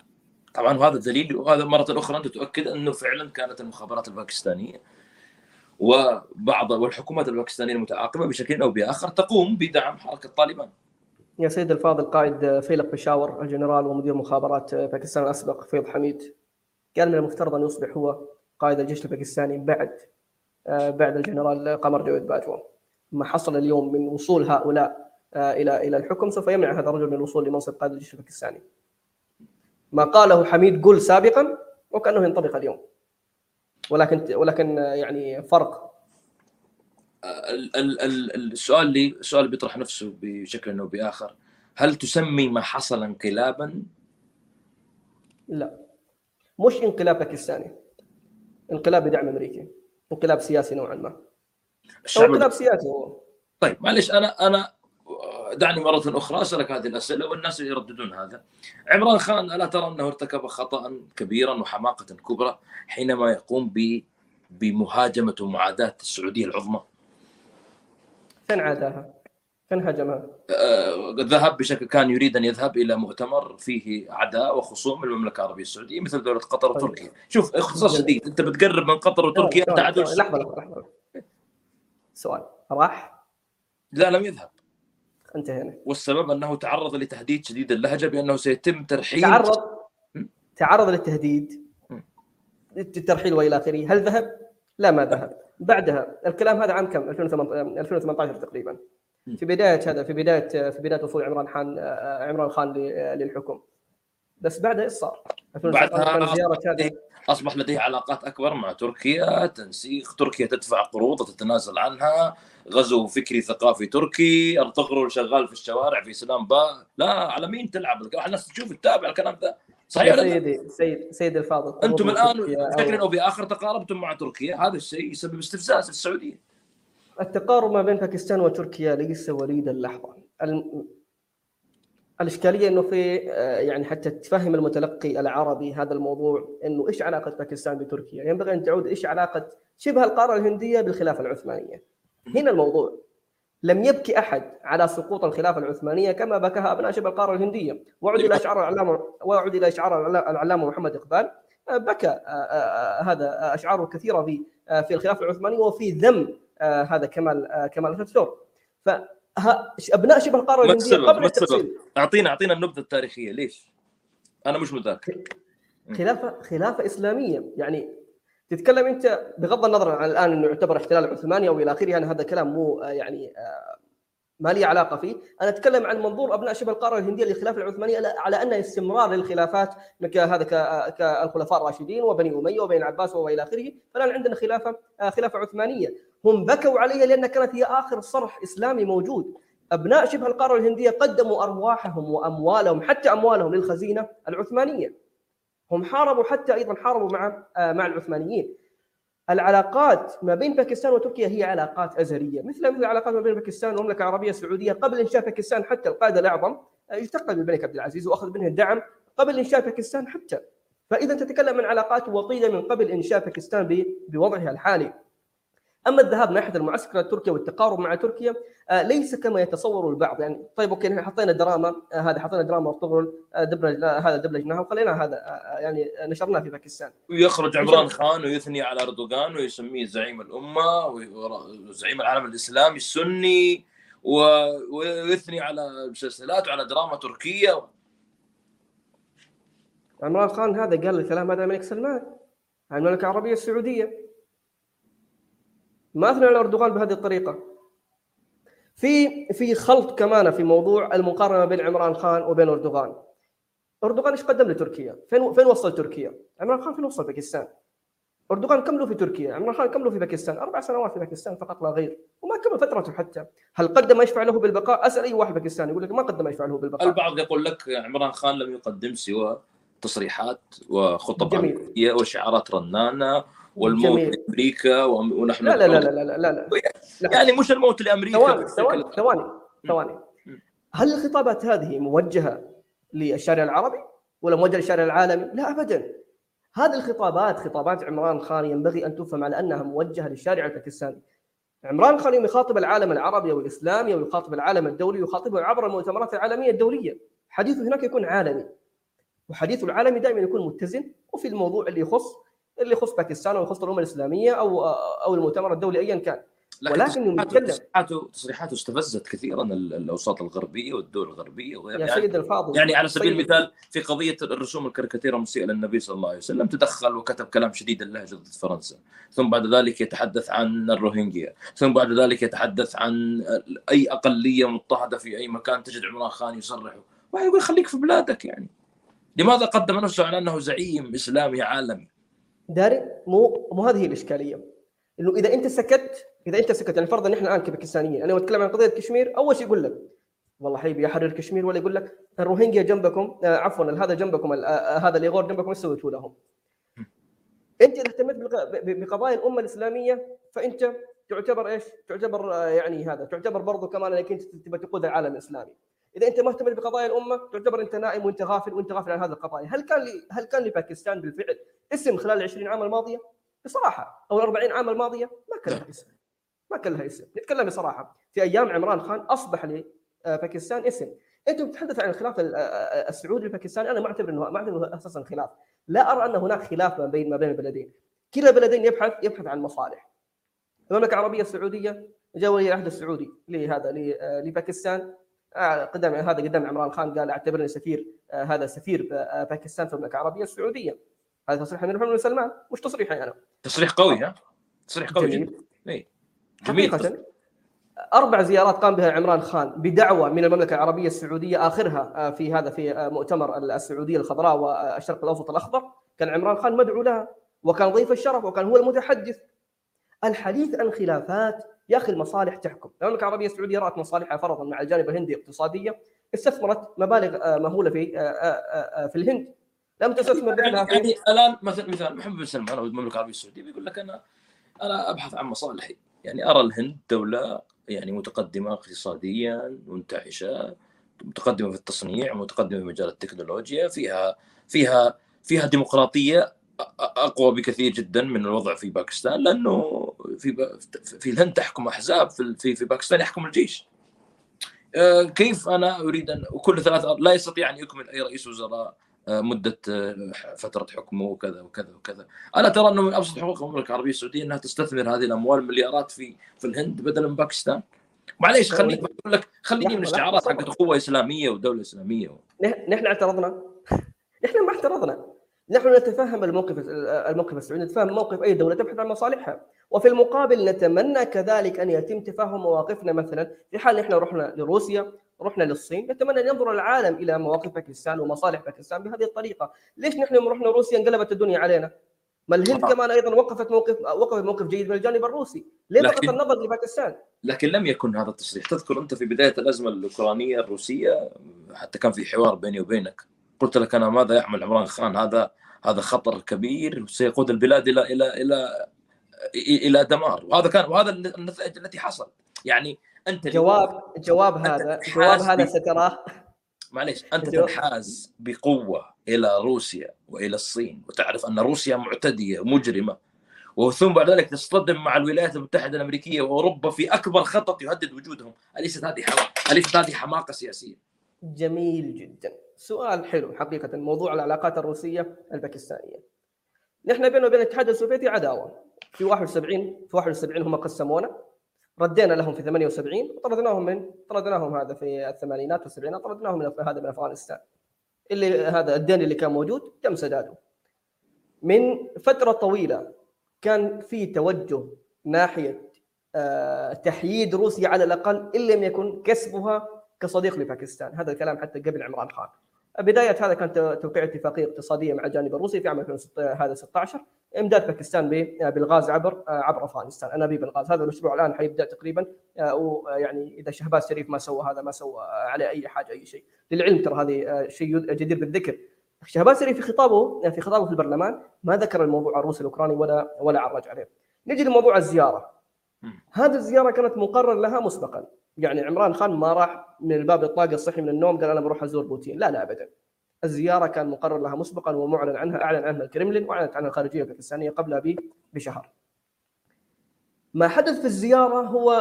طبعا وهذا دليل وهذا مرة أخرى أنت تؤكد أنه فعلا كانت المخابرات الباكستانية وبعض والحكومات الباكستانية المتعاقبة بشكل أو بآخر تقوم بدعم حركة طالبان. يا سيد الفاضل قائد فيلق بشاور الجنرال ومدير مخابرات باكستان الأسبق فيض حميد. كان من المفترض أن يصبح هو قائد الجيش الباكستاني بعد بعد الجنرال قمر جويد باجوة ما حصل اليوم من وصول هؤلاء إلى إلى الحكم سوف يمنع هذا الرجل من الوصول لمنصب قائد الجيش الباكستاني. ما قاله حميد قل سابقا وكأنه ينطبق اليوم. ولكن ولكن يعني فرق السؤال اللي السؤال بيطرح نفسه بشكل أو بآخر. هل تسمي ما حصل انقلابا؟ لا. مش انقلاب باكستاني. انقلاب بدعم أمريكي. انقلاب سياسي نوعا ما. أو انقلاب سياسي هو. طيب معلش أنا أنا دعني مرة أخرى أسألك هذه الأسئلة والناس يرددون هذا. عمران خان ألا ترى أنه ارتكب خطا كبيرا وحماقة كبرى حينما يقوم ب بمهاجمة ومعاداة السعودية العظمى؟ هجمها؟ آه، ذهب بشكل كان يريد أن يذهب إلى مؤتمر فيه اعداء وخصوم المملكة العربية السعودية مثل دولة قطر طيب. وتركيا. شوف اختصار جميل. شديد أنت بتقرب من قطر وتركيا أنت ثواني، عدو لحظة لحظة لحظة سؤال راح لا لم يذهب انتهينا والسبب أنه تعرض لتهديد شديد اللهجة بأنه سيتم ترحيل تعرض. تعرض للتهديد. الترحيل والى آخره هل ذهب؟ لا ما ذهب بعدها الكلام هذا عام كم؟ 2018 2018 تقريبا. في بداية هذا في بداية في بداية وصول عمران خان عمران خان ل- للحكم. بس بعدها إيش صار؟ 2019 بعدها اصبح لديه علاقات أكبر مع تركيا تنسيق تركيا تدفع قروض وتتنازل عنها. غزو فكري ثقافي تركي أرطغرل شغال في الشوارع في سلام با لا على مين تلعب؟ الناس تشوف تتابع الكلام ذا صحيح ولا؟ سيدي سيد سيد الفاضل أنتم الآن بشكل أو بآخر تقاربتم مع تركيا هذا الشيء يسبب استفزاز في السعودية التقارب ما بين باكستان وتركيا ليس وليد اللحظه الم- الإشكالية إنه في آه، يعني حتى تفهم المتلقي العربي هذا الموضوع إنه إيش علاقة باكستان بتركيا؟ ينبغي أن تعود إيش علاقة شبه القارة الهندية بالخلافة العثمانية. هنا الموضوع لم يبكي أحد على سقوط الخلافة العثمانية كما بكاها أبناء شبه القارة الهندية، وعد إلى اشعار العلامه وعد إلى اشعار العلامه محمد إقبال آه، بكى آه، آه، هذا آه، اشعاره كثيرة في آه، في الخلافة العثمانية وفي ذم هذا كمال كمال اتاتورك. فابناء شبه الهندية السبب؟ قبل؟ التقسيم أعطينا أعطينا النبذة التاريخية ليش؟ أنا مش متذكر خلافة خلافة إسلامية يعني تتكلم أنت بغض النظر عن الآن إنه يعتبر احتلال عثماني أو إلى آخره أنا هذا كلام مو آه، يعني آه، ما لي علاقة فيه، أنا أتكلم عن منظور أبناء شبه القارة الهندية للخلافه العثمانيه على- أن استمرار للخلافات كهذا ك- كالخلفاء الراشدين وبني أمية وبني العباس وإلى آخره، فالآن عندنا خلافة آه، خلافة عثمانية، هم بكوا عليها لأن كانت هي آخر صرح إسلامي موجود. أبناء شبه القارة الهندية قدموا أرواحهم وأموالهم حتى أموالهم للخزينة العثمانية. هم حاربوا حتى أيضا حاربوا مع آه، مع العثمانيين. العلاقات ما بين باكستان وتركيا هي علاقات ازليه، مثل مثل العلاقات ما بين باكستان والمملكة العربية السعودية قبل إنشاء باكستان حتى القائد الأعظم آه، التقى بالملك عبد العزيز وأخذ منه الدعم قبل إنشاء باكستان حتى. فإذا تتكلم عن علاقات وطيدة من قبل إنشاء باكستان بوضعها الحالي. أما الذهاب ناحية المعسكر التركي والتقارب مع تركيا آه، ليس كما يتصور البعض. يعني طيب okay نحن حطينا دراما آه، هذا حطينا دراما ارطغرل آه، دبلج هذا دبلجناها وخلينا هذا يعني نشرناه في باكستان. ويخرج عمران خان ويثني على أردوغان ويسميه زعيم الأمة وزعيم العالم الإسلامي السني ويثني على مسلسلات وعلى دراما تركية. عمران خان هذا قال الكلام هذا الملك سلمان عن المملكه العربية السعودية. ما أثنى على أردوغان بهذه الطريقة في في خلط كمان في موضوع المقارنة بين عمران خان وبين أردوغان أردوغان إيش قدم لتركيا؟ فين فين وصل تركيا؟ عمران خان فين وصل باكستان؟ أردوغان كم له في تركيا؟ عمران خان كم له في باكستان؟ أربع سنوات في باكستان فقط لا غير، وما كمل فترته حتى، هل قدم ما يشفع له بالبقاء؟ أسأل أي واحد باكستاني يقول لك ما قدم ما يشفع له بالبقاء. البعض يقول لك عمران خان لم يقدم سوى تصريحات وخطب جميل. وشعارات رنانة والموت جميل. لأمريكا ونحن لا لا لا لا لا لا, لا. لا. يعني مش الموت لأمريكا ثواني ثواني ثواني. هل الخطابات هذه موجهة للشارع العربي ولا موجهة للشارع العالمي؟ لا ابدا هذه الخطابات خطابات عمران خان ينبغي أن تفهم على أنها موجهة للشارع الباكستاني. عمران خان يوم يخاطب العالم العربي والاسلامي ويخاطب العالم الدولي ويخاطبه عبر المؤتمرات العالمية الدولية، حديثه هناك يكون عالمي. وحديثه العالمي دائما يكون متزن وفي الموضوع اللي يخص اللي يخص باكستان أو يخص الأمة الإسلامية أو أو المؤتمر الدولي ايا كان. لكن ولكن تصريحاته تصريحاته استفزت كثيرا ال- الأوساط الغربية والدول الغربية وغيرها. يا يعني سيد الفاضل. يعني على سبيل سيد- المثال في قضية الرسوم الكاريكاتيرة المسيئة للنبي صلى الله عليه وسلم تدخل وكتب كلام شديد اللهجة ضد فرنسا. ثم بعد ذلك يتحدث عن الروهينجيا. ثم بعد ذلك يتحدث عن أي أقلية مضطهده في أي مكان تجد عمران خان يصرح. ويقول خليك في بلادك يعني. لماذا قدم نفسه على أنه زعيم إسلامي عالمي؟ داري مو مو هذه هي الإشكالية إنه إذا أنت سكت إذا أنت سكت يعني فرضا نحن الآن كباكستانيين أنا بتكلم عن قضية كشمير أول شيء يقول لك والله حبيبي يحرر كشمير ولا يقول لك الروهينجيا جنبكم آه عفوا هذا جنبكم آه هذا الايغور جنبكم إيش سويتوا لهم؟ أنت إذا اهتميت بقضايا الأمة الإسلامية فأنت تعتبر إيش؟ تعتبر آه يعني هذا تعتبر برضو كمان إنك أنت تبغى تقود العالم الإسلامي. إذا أنت مهتم بقضايا الأمة تعتبر أنت نائم وأنت غافل وأنت غافل عن هذه القضايا، هل كان لي هل كان لباكستان بالفعل اسم خلال ال 20 عام الماضية؟ بصراحة أو ال 40 عام الماضية ما كان لها اسم. ما كان لها اسم، نتكلم بصراحة، في أيام عمران خان أصبح لباكستان اسم، أنت تتحدث عن الخلاف السعودي الباكستاني أنا ما أعتبر انه ما أعتبر إنه أساسا خلاف، لا أرى أن هناك خلاف ما بين ما بين البلدين، كلا البلدين يبحث يبحث عن مصالح. المملكة العربية السعودية جاء ولي العهد السعودي لهذا لباكستان. قدام هذا قدام عمران خان قال اعتبرني سفير هذا سفير باكستان في المملكة العربية السعودية. هذا تصريح من محمد سلمان. مش تصريحي أنا؟ تصريح قوي ها؟ تصريح قوي جميل. جدا. إيه. جميل. حقيقة أربع زيارات قام بها عمران خان بدعوة من المملكة العربية السعودية آخرها في هذا في مؤتمر السعودية الخضراء والشرق الأوسط الأخضر. كان عمران خان مدعو لها وكان ضيف الشرف وكان هو المتحدث. الحديث عن خلافات يا أخي المصالح تحكم، المملكه العربيه السعودية رأت مصالحها فرضا مع الجانب الهندي اقتصاديه استثمرت مبالغ مهولة في في الهند. لم تستثمر يعني, يعني الآن مثلا مثال محمد بن سلمان أو المملكة العربية السعودية بيقول لك أنا أنا أبحث عن مصالحي، يعني أرى الهند دولة يعني متقدمة اقتصاديا منتعشة متقدمة في التصنيع متقدمة في مجال التكنولوجيا فيها فيها فيها ديمقراطية أقوى بكثير جدا من الوضع في باكستان لأنه في في الهند تحكم أحزاب في في باكستان يحكم الجيش. كيف أنا أريد ان وكل ثلاث لا يستطيع أن يكمل أي رئيس وزراء مدة فترة حكمه وكذا وكذا وكذا. أنا ترى أنه من أبسط حقوق المملكة العربية السعودية أنها تستثمر هذه الأموال مليارات في في الهند بدلا من باكستان. معليش خليني أقول لك خليني من استعارات حقت اخوه إسلامية ودولة إسلامية نحن اعترضنا نحن ما اعترضنا نحن نتفهم الموقف الموقف السعودي نتفهم موقف أي دولة تبحث عن مصالحها. وفي المقابل نتمنى كذلك أن يتم تفهم مواقفنا. مثلا في حال نحن رحنا لروسيا رحنا للصين نتمنى أن ينظر العالم إلى مواقف باكستان ومصالح باكستان بهذه الطريقة. ليش نحن يوم رحنا روسيا انقلبت الدنيا علينا؟ ما الهند كمان أيضا وقفت موقف وقفت موقف جيد من الجانب الروسي. ليه فقط النظر لباكستان؟ لكن لم يكن هذا التصريح. تذكر أنت في بداية الأزمة الأوكرانية الروسية حتى كان في حوار بيني وبينك قلت لك أنا ماذا يعمل عمران خان؟ هذا هذا خطر كبير سيقود البلاد إلى إلى إلى إلى دمار. وهذا كان وهذا النتائج التي حصل يعني أنت جواب جواب هذا جواب هذا ستراه. معليش أنت تنحاز بقوة إلى روسيا وإلى الصين وتعرف أن روسيا معتدية مجرمه وثم بعد ذلك تصطدم مع الولايات المتحدة الأمريكية وأوروبا في أكبر خطط يهدد وجودهم، أليست هذه حماقه؟ أليست هذه حماقة سياسية؟ جميل جدا، سؤال حلو حقيقة موضوع العلاقات الروسية الباكستانية. نحن بيننا وبين الاتحاد السوفيتي عداوة، في 71 في 71 هم قسمونا ردينا لهم في 78 وطردناهم من طردناهم هذا في الثمانينات والسبعينات طردناهم من هذا من أفغانستان. اللي هذا الدين اللي كان موجود تم سداده. من فترة طويلة كان في توجه ناحية تحييد روسيا على الأقل إن لم يكن كسبها كصديق لباكستان، هذا الكلام حتى قبل عمران خان. بداية هذا كان توقيع اتفاقية اقتصادية مع الجانب الروسي في عام 2016 إمداد باكستان بالغاز عبر عبر أفغانستان. انابيب الغاز هذا المشروع الآن حيبدأ تقريبا ويعني إذا شهباز شريف ما سوى هذا ما سوى عليه أي حاجة أي شيء. للعلم ترى هذه شيء جدير بالذكر. شهباز شريف في خطابه في خطابه في البرلمان ما ذكر الموضوع الروسي الأوكراني ولا ولا عرج عليه. نجي لموضوع الزيارة. هذه الزيارة كانت مقرر لها مسبقا. يعني عمران خان ما راح من الباب الطاقة الصحي من النوم قال أنا بروح أزور بوتين لا لا ابدا الزيارة كان مقرر لها مسبقا ومعلن عنها أعلن عنها الكرملين وأعلنت عنها الخارجية الباكستانية قبلها بشهر. ما حدث في الزيارة هو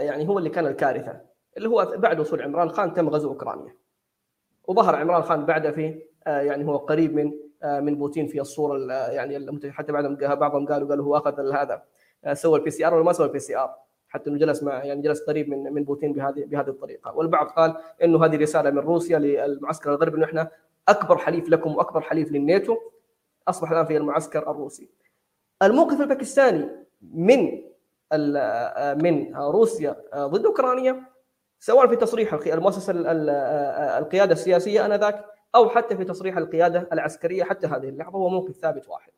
يعني هو اللي كان الكارثة اللي هو بعد وصول عمران خان تم غزو أوكرانيا. وظهر عمران خان بعد في يعني هو قريب من من بوتين في الصورة يعني حتى بعضهم بعضهم قالوا قالوا هو أخذ هذا سوى ال PCR ولا ما سوى ال PCR حتى إنه جلس مع يعني جلس قريب من من بوتين بهذه بهذه الطريقة والبعض قال إنه هذه رسالة من روسيا للمعسكر الغربي إنه إحنا أكبر حليف لكم وأكبر حليف للناتو أصبح الآن في المعسكر الروسي. الموقف الباكستاني من من روسيا ضد أوكرانيا سواء في تصريح المؤسسة القيادة السياسية آنذاك أو حتى في تصريح القيادة العسكرية حتى هذه اللحظه هو موقف ثابت واحد.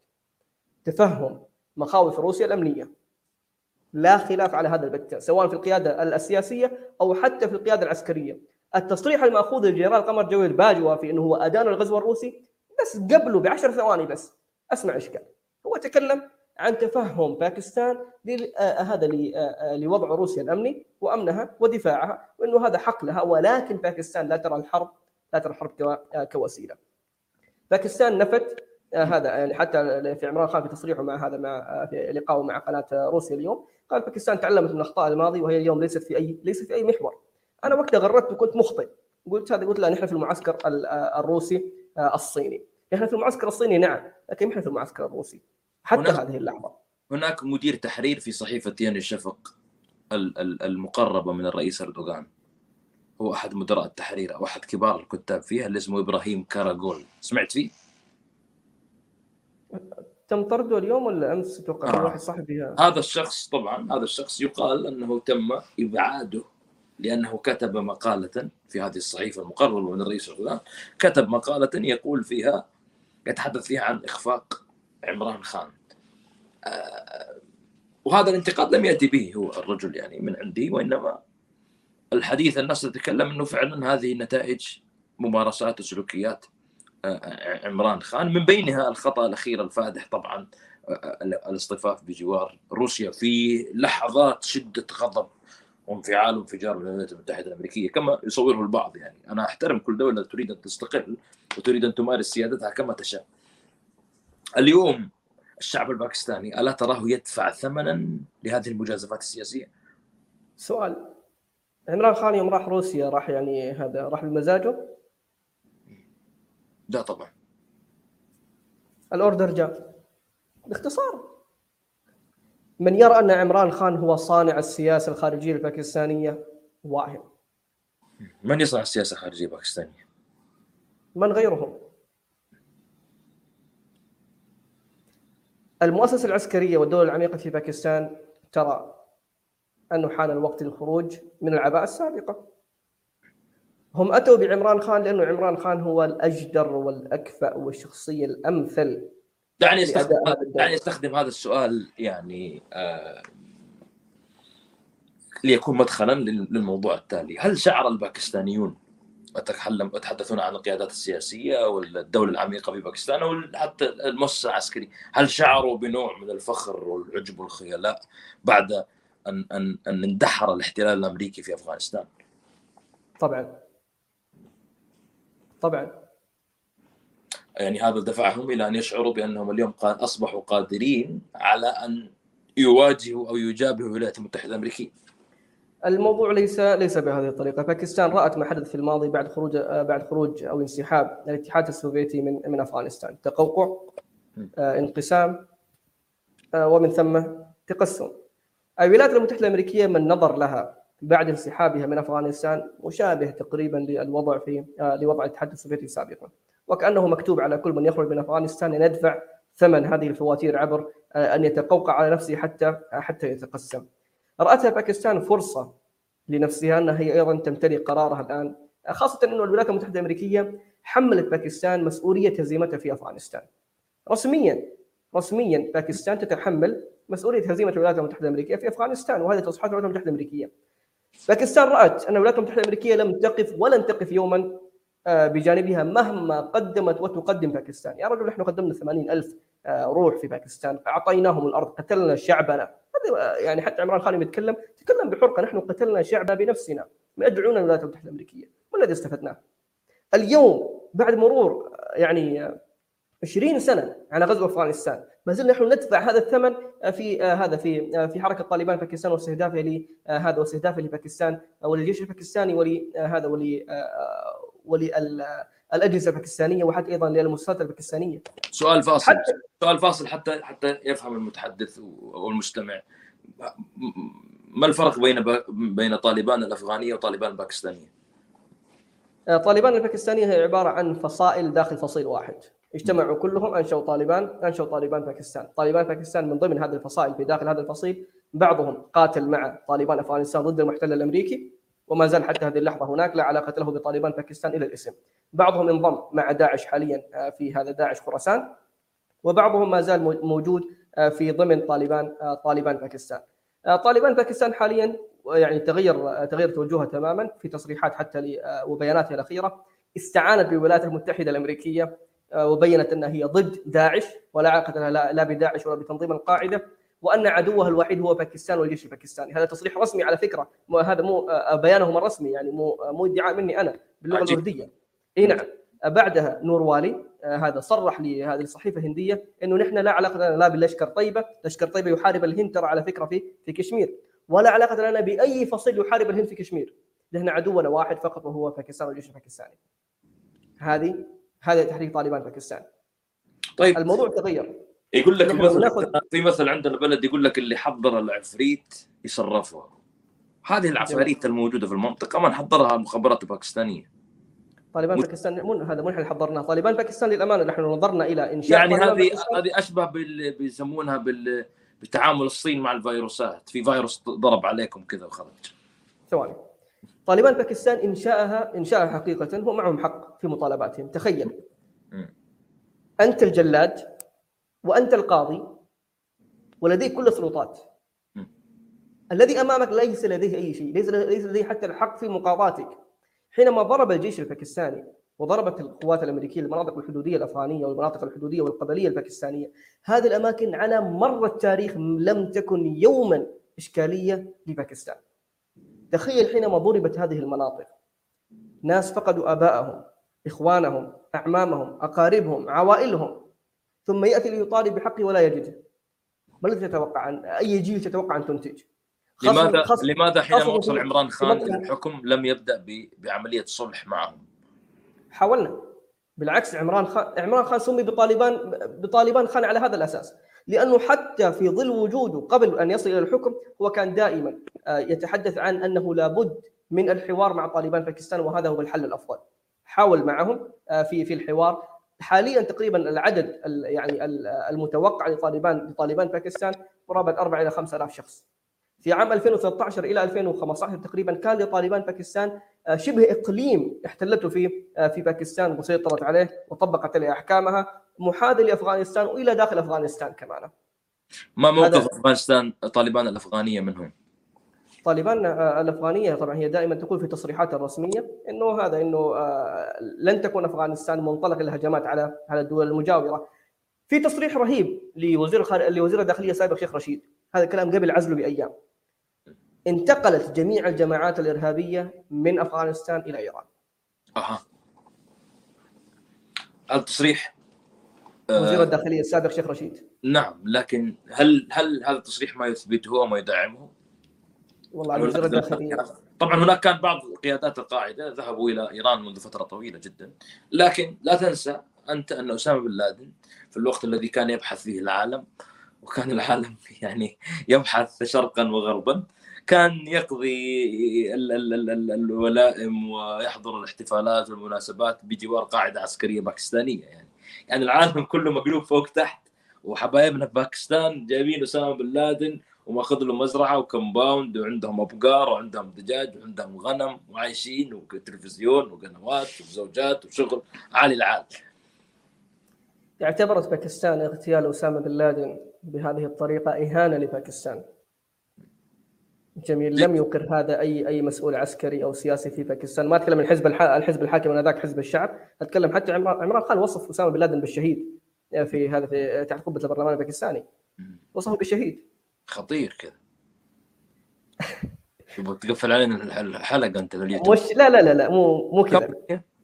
تفهم مخاوف روسيا الأمنية. لا خلاف على هذا البتة سواء في القيادة السياسية أو حتى في القيادة العسكرية. التصريح المأخوذ للجنرال قمر جويل باجوه في إنه هو أدان الغزو الروسي بس قبله بعشر ثواني بس أسمع إيش قال هو تكلم عن تفهم باكستان آه، هذا آه، لوضع روسيا الأمني وأمنها ودفاعها وإنه هذا حق لها ولكن باكستان لا ترى الحرب لا ترى الحرب كوسيلة. باكستان نفت هذا يعني حتى في عمران خان في تصريحه مع هذا مع في لقائه مع قناة روسيا اليوم قال باكستان تعلمت من اخطاء الماضي وهي اليوم ليست في أي ليست في أي محور. أنا وقتها غردت وكنت مخطئ قلت هذا قلت لا نحن في المعسكر الروسي الصيني. إحنا في المعسكر الصيني نعم لكن إحنا في المعسكر الروسي حتى هذه اللحظة. هناك مدير تحرير في صحيفه ديان الشفق المقربة من الرئيس أردوغان هو أحد مدراء التحرير أو أحد كبار الكتاب فيها اللي اسمه إبراهيم كاراغول سمعت فيه؟ تم طرده اليوم ولا أمس أتوقع آه. واحد صاحبي هذا الشخص طبعا هذا الشخص يقال أنه تم إبعاده لأنه كتب مقالة في هذه الصحيفة المقربة من الرئيس اردوغان كتب مقالة يقول فيها يتحدث فيها عن إخفاق عمران خان آه، وهذا الانتقاد لم يأتي به هو الرجل يعني من عندي وإنما الحديث الناس تتكلم أنه فعلا هذه نتائج ممارسات وسلوكيات عمران خان من بينها الخطأ الأخير الفادح طبعا آه، الاصطفاف بجوار روسيا في لحظات شدة غضب وانفعال وانفجار الولايات المتحدة الأمريكية كما يصوره البعض يعني أنا أحترم كل دولة تريد أن تستقل وتريد أن تمارس سيادتها كما تشاء. اليوم الشعب الباكستاني ألا تراه يدفع ثمنا لهذه المجازفات السياسية؟ سؤال عمران خان يوم راح روسيا راح يعني هذا راح بمزاجه؟ لا طبعا. الأوردر جاء. باختصار. من يرى أن عمران خان هو صانع السياسة الخارجية الباكستانية؟ واهم من يصنع السياسة الخارجية الباكستانية؟ من غيرهم؟ المؤسسة العسكرية والدولة العميقة في باكستان ترى انه حان الوقت للخروج من العباءة السابقة. هم أتوا بعمران خان لأنه عمران خان هو الأجدر والأكفأ والشخصية الأمثل دعني أستخدم دعني أستخدم هذا السؤال يعني آه ليكون مدخلا للموضوع التالي، هل شعر الباكستانيون اتكلم أتحدثون عن القيادات السياسية والدولة العميقة في باكستان أو حتى المؤسسة العسكرية، هل شعروا بنوع من الفخر والعجب والخيلاء بعد ان ان أن اندحر الاحتلال الأمريكي في أفغانستان؟ طبعا. طبعا يعني هذا دفعهم إلى أن يشعروا بأنهم اليوم أصبحوا قادرين على أن يواجهوا أو يجابهوا الولايات المتحدة الأمريكية. الموضوع ليس ليس بهذه الطريقة، باكستان رأت ما حدث في الماضي بعد خروج بعد خروج أو انسحاب الاتحاد السوفيتي من من أفغانستان، تقوقع آه، انقسام آه، ومن ثم تقسم. الولايات المتحدة الأمريكية من نظر لها بعد انسحابها من أفغانستان مشابه تقريبا للوضع في آه، لوضع الاتحاد السوفيتي سابقا وكأنه مكتوب على كل من يخرج من أفغانستان ان يدفع ثمن هذه الفواتير عبر آه، أن يتقوقع على نفسه حتى آه، حتى يتقسم. رأتها باكستان فرصة لنفسها أنها هي أيضا تمتلك قرارها الآن خاصة أنه الولايات المتحدة الأمريكية حملت باكستان مسؤولية هزيمتها في أفغانستان. رسميا رسميا باكستان تتحمل مسؤولية هزيمة الولايات المتحدة الأمريكية في أفغانستان وهذه تصريحات الولايات المتحدة الأمريكية. باكستان رأت أن الولايات المتحدة الأمريكية لم تقف ولن تقف يوما آه، بجانبها مهما قدمت وتقدم باكستان. يا رجل نحن قدمنا 80 ألف آه، روح في باكستان أعطيناهم الأرض قتلنا شعبنا. آه، يعني حتى عمران خان يتكلم تكلم بحرقة نحن قتلنا شعبنا بنفسنا. يدعونا الولايات المتحدة الأمريكية؟ ما الذي استفدناه اليوم بعد مرور يعني 20 سنة على غزو أفغانستان ما زلنا نحن ندفع هذا الثمن في آه، هذا في آه، في حركة طالبان باكستان واستهدافها لهذا آه، واستهدافها لباكستان وللجيش الباكستاني ول هذا ول ول الأجهزة الباكستانية وحتى أيضا للمؤسسات الباكستانية. سؤال فاصل حتى سؤال فاصل حتى حتى يفهم المتحدث والمستمع ما الفرق بين بين طالبان الأفغانية وطالبان الباكستانية؟ طالبان الباكستانية هي عبارة عن فصائل داخل فصيل واحد. اجتمعوا كلهم أنشأوا طالبان أنشأوا طالبان باكستان، طالبان باكستان من ضمن هذه الفصائل في داخل هذا الفصيل بعضهم قاتل مع طالبان أفغانستان ضد المحتل الأمريكي وما زال حتى هذه اللحظة هناك لا علاقة له بطالبان باكستان إلا الاسم. بعضهم انضم مع داعش حاليا آه، في هذا داعش خراسان وبعضهم ما زال موجود آه، في ضمن طالبان آه، طالبان باكستان. طالبان باكستان حاليا يعني تغير تغير توجهها تماما في تصريحات حتى وبياناتها الأخيرة استعانت بالولايات المتحدة الأمريكية وبينت أنها هي ضد داعش ولا علاقه لها لا بداعش ولا بتنظيم القاعدة وأن عدوها الوحيد هو باكستان والجيش الباكستاني. هذا تصريح رسمي على فكرة. هذا مو بيانهم الرسمي يعني مو مو ادعاء مني أنا باللغة الورديه إي نعم. بعدها نور والي آه هذا صرح لهذه الصحيفة الهندية إنه نحن لا علاقة لنا لا باللشكر طيبة، لشكر طيبة يحارب الهند ترى على فكرة في في كشمير، ولا علاقة لنا بأي فصيل يحارب الهند في كشمير، نحن عدونا واحد فقط وهو باكستان والجيش الباكستاني. هذه هذا تحريك طالبان باكستان. طيب. الموضوع تغير. يقول لك مثلا في مثل عندنا بلد يقول لك اللي حضر العفريت يصرفه هذه العفاريت الموجودة في المنطقة من حضرها المخابرات الباكستانية؟ طالبان باكستان مو هذا مو اللي حضرناه، طالبان باكستان للأمانة نحن نظرنا إلى إنشاء يعني هذه. هذه أشبه بال بيسمونها بال بتعامل الصين مع الفيروسات. في فيروس ضرب عليكم كذا وخرج. ثواني. طالبان باكستان انشائها انشائها حقيقه هو معهم حق في مطالباتهم. تخيل. أنت الجلاد وأنت القاضي ولديك كل السلطات. الذي أمامك ليس لديه أي شيء ليس ليس لديه حتى الحق في مقاضاتك. حينما ضرب الجيش الباكستاني وضربت القوات الأمريكية المناطق الحدودية الأفغانية والمناطق الحدودية والقبلية الباكستانية هذه الأماكن على مر التاريخ لم تكن يوما إشكالية لباكستان. تخيل حينما ضربت هذه المناطق. ناس فقدوا ابائهم إخوانهم أعمامهم أقاربهم عوائلهم. ثم يأتي ليطالب بحقه ولا يجده. ما الذي تتوقع عن أي جيل تتوقع أن تنتج؟ لماذا خاصة- لماذا حينما وصل عمران خان الحكم لم يبدأ ب- بعملية صلح معهم؟ حاولنا. بالعكس عمران خان عمران خان سمي بطالبان بطالبان خان على هذا الأساس. لأنه حتى في ظل وجوده قبل أن يصل إلى الحكم هو كان دائما آه، يتحدث عن أنه لابد من الحوار مع طالبان باكستان وهذا هو الحل الأفضل. حاول معهم آه، في في الحوار. حاليا تقريبا العدد ال- يعني ال- المتوقع لطالبان لطالبان باكستان قرابه 4 إلى 5000 شخص. في عام 2013 إلى 2015 تقريبا كان لطالبان باكستان آه، شبه إقليم احتلته في آه، في باكستان وسيطرت عليه وطبقت عليه أحكامها. محاذي لأفغانستان وإلى داخل أفغانستان كمان. ما موقف أفغانستان طالبان الأفغانية منهم طالبان آه، الأفغانية طبعا هي دائما تقول في تصريحاتها الرسمية إنه هذا إنه آه، لن تكون أفغانستان منطلق الهجمات على على الدول المجاورة. في تصريح رهيب لوزير الخار... لوزير الداخلية السابق شيخ رشيد، هذا الكلام قبل عزله بأيام. انتقلت جميع الجماعات الإرهابية من أفغانستان إلى إيران. أها هذا تصريح آه، وزير الداخلية السابق شيخ رشيد. نعم لكن هل هل هذا التصريح ما يثبته وما يدعمه؟ والله على وزير الداخلية طبعا هناك كان بعض قيادات القاعدة ذهبوا إلى إيران منذ فترة طويلة جدا لكن لا تنسى أنت أن أسامة بن لادن في الوقت الذي كان يبحث فيه العالم وكان العالم يعني يبحث شرقا وغربا كان يقضي ال- ال- ال- ال- الولائم ويحضر الاحتفالات والمناسبات بجوار قاعدة عسكرية باكستانية يعني يعني العالم كله مقلوب فوق تحت وحبايبنا في باكستان جايبين أسامة بن لادن وماخذ له مزرعة وكمباوند وعندهم أبقار وعندهم دجاج وعندهم غنم وعايشين وتلفزيون وقنوات وزوجات وشغل عالي العال اعتبرت باكستان اغتيال أسامة بن لادن بهذه الطريقة إهانة لباكستان. جميل. لم يقر هذا أي أي مسؤول عسكري أو سياسي في باكستان، ما أتكلم عن الحزب الح... الحزب الحاكم انذاك حزب الشعب، أتكلم حتى عمران خان وصف أسامة بن لادن بالشهيد في هذا في تحت قبة البرلمان الباكستاني. وصفه بالشهيد. خطير كذا. تبغى تقفل علينا الحلقة أنت اليوتيوب. مش لا لا لا لا مو مو كذا.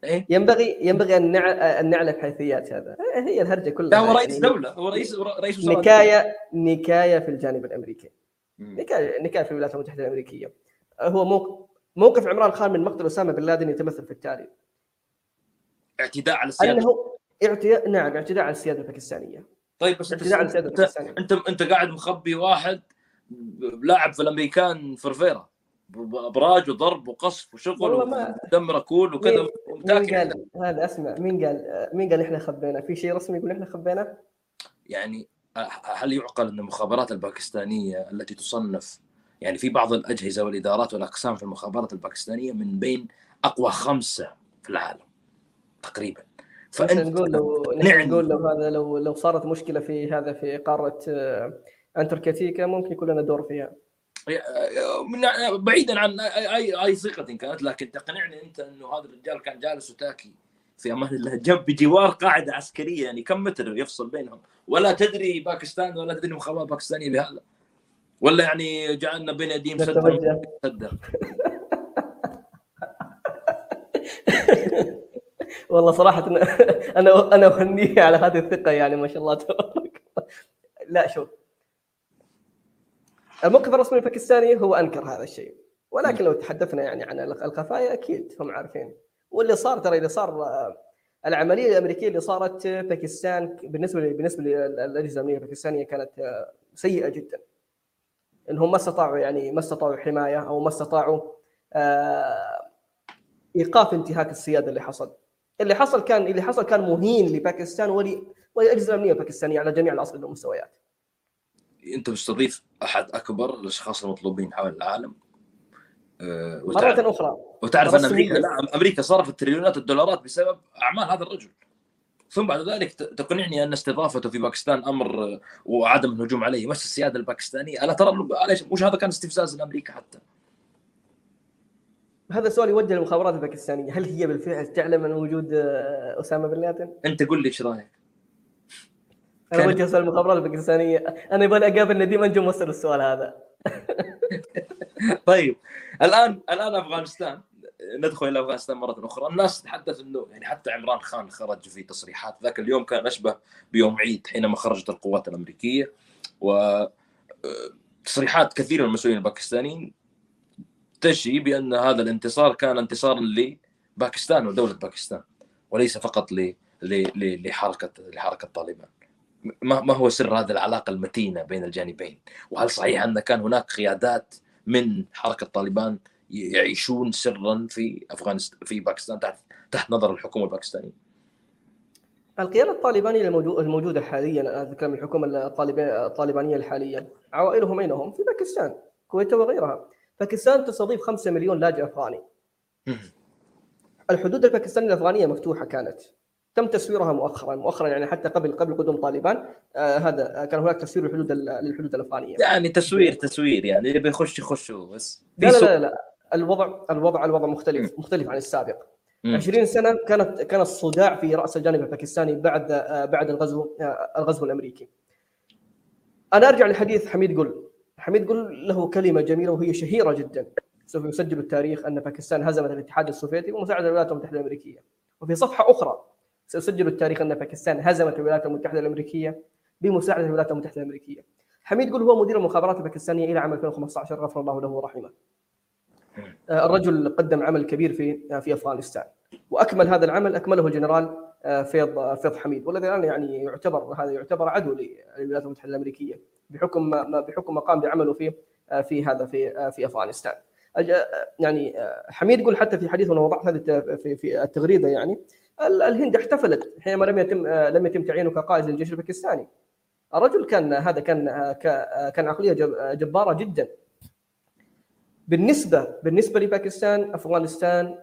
إيه؟ ينبغي ينبغي أن نع... أن نعلم حيثيات هذا. هي الهرجة كلها لا هو رئيس يعني دولة هو رئيس رئيس وزراء نكاية نكاية في الجانب الأمريكي. مم. نكايه نكايه في الولايات المتحدة الأمريكية. هو موقف موقف عمران خان من مقتل أسامة بن لادن يتمثل في التالي اعتداء على السيادة. أنه اعتداء نعم اعتداء على السيادة الباكستانية. طيب بس انت اعتداء على السيادة انت الباكستانية. انت, انت قاعد مخبي واحد لاعب في الأمريكان فرفيرة. ابراج وضرب وقصف وشغل ودمر كول وكذا هذا أسمع مين قال مين قال إحنا خبينا؟ في شيء رسمي يقول إحنا خبينا؟ يعني هل يعقل أن المخابرات الباكستانية التي تصنف يعني في بعض الأجهزة والإدارات والأقسام في المخابرات الباكستانية من بين أقوى خمسة في العالم تقريبا فأنت نقول لو نعم. نقول لو هذا لو لو صارت مشكلة في هذا في قارة آه، انتركتيكا ممكن يكون لنا دور فيها من بعيدا عن اي اي صيغه كانت لكن تقنعني أنت أنه هذا الرجال كان جالس وتاكي في أمان الله. جنب بجوار قاعدة عسكرية يعني كم متر يفصل بينهم؟ ولا تدري باكستان ولا تدري مخابرات باكستانيه بهذا. ولا يعني جعلنا بين يديهم سدا والله صراحة أنا أنا اهنيه على هذه الثقة يعني ما شاء الله تبارك. لا شوف. الموقف الرسمي الباكستاني هو أنكر هذا الشيء. ولكن لو تحدثنا يعني عن الخفايا أكيد هم عارفين. واللي صار ترى اللي صار آه، العملية الأمريكية اللي صارت باكستان بالنسبة بالنسبة للاجهزه الأمنية الباكستانية كانت آه، سيئة جدا. إنهم ما استطاعوا يعني ما استطاعوا حماية أو ما استطاعوا آه، إيقاف انتهاك السيادة اللي حصل. اللي حصل كان اللي حصل كان مهين لباكستان وللأجهزة الأمنية الباكستانية على جميع الاصعده والمستويات. أنت مستضيف أحد أكبر الأشخاص المطلوبين حول العالم؟ أه مرة أخرى. وتعرف أن أمريكا لا أمريكا صرفت تريليونات الدولارات بسبب أعمال هذا الرجل. ثم بعد ذلك تقنعني أن استضافته في باكستان أمر وعدم الهجوم عليه. بس السيادة الباكستانية. ألا ترى وش هذا كان استفزاز لأمريكا حتى؟ هذا سؤال يوجه للمخابرات الباكستانية. هل هي بالفعل تعلم عن وجود آه، أسامة بن لادن؟ أنت قل لي إيش رأيك؟ أنا وجه سؤال المخابرات الباكستانية. أنا يبغى اقابل نديم أنجم وصل السؤال هذا. طيب. الآن الآن أفغانستان ندخل إلى أفغانستان مرة أخرى. الناس تتحدث إنه يعني حتى عمران خان خرج في تصريحات. ذاك اليوم كان أشبه بيوم عيد حينما خرجت القوات الأمريكية. و آه، تصريحات كثيرة من المسؤولين الباكستانيين تشي بأن هذا الانتصار كان انتصارا لباكستان ودولة باكستان وليس فقط لحركة لحركة طالبان. ما ما هو سر هذه العلاقة المتينة بين الجانبين؟ وهل صحيح أن كان هناك قيادات من حركة طالبان يعيشون سرا في افغانستان في باكستان تحت تحت نظر الحكومة الباكستانية؟ القيادة الطالبانية الموجودة حاليا أتكلم الحكومة الطالبانية الحالية. عوائلهم أين هم؟ في باكستان الكويت وغيرها. باكستان تستضيف 5 مليون لاجئ أفغاني. الحدود الباكستانية الأفغانية مفتوحة كانت. تم تسويرها مؤخرا. مؤخرا يعني حتى قبل قبل قدوم طالبان آه هذا كان هناك تسوير للحدود للحدود الافغانيه يعني تسوير تسوير يعني اللي بيخش يخش بس. لا لا, لا لا. الوضع الوضع الوضع مختلف مختلف عن السابق. 20 سنة كانت كان الصداع في رأس الجانب الباكستاني بعد آه بعد الغزو آه الغزو الأمريكي. أنا أرجع لحديث حميد قل. حميد قل له كلمة جميلة وهي شهيرة جدا. سوف يسجل التاريخ أن باكستان هزمت الاتحاد السوفيتي بمساعدة الولايات المتحدة الأمريكية. وفي صفحة أخرى سيسجل التاريخ ان باكستان هزمت الولايات المتحدة الأمريكية بمساعدة الولايات المتحدة الأمريكية. حميد قل هو مدير المخابرات الباكستانية إلى عام 2015 غفر الله له ورحمه. آه، الرجل قدم عمل كبير في آه، في أفغانستان وأكمل هذا العمل أكمله الجنرال آه، فيض فيض حميد والذي الآن يعني يعتبر هذا يعتبر عدو للولايات المتحدة الأمريكية بحكم ما بحكم ما قام بعمله في في هذا في في أفغانستان. يعني حميد يقول حتى في حديث وأنا وضعت هذه في في التغريدة يعني الهند احتفلت حينما لم يتم لم يتم تعيينه كقائد للجيش الباكستاني. الرجل كان هذا كان كان عقلية جبارة جدا. بالنسبة بالنسبة لباكستان أفغانستان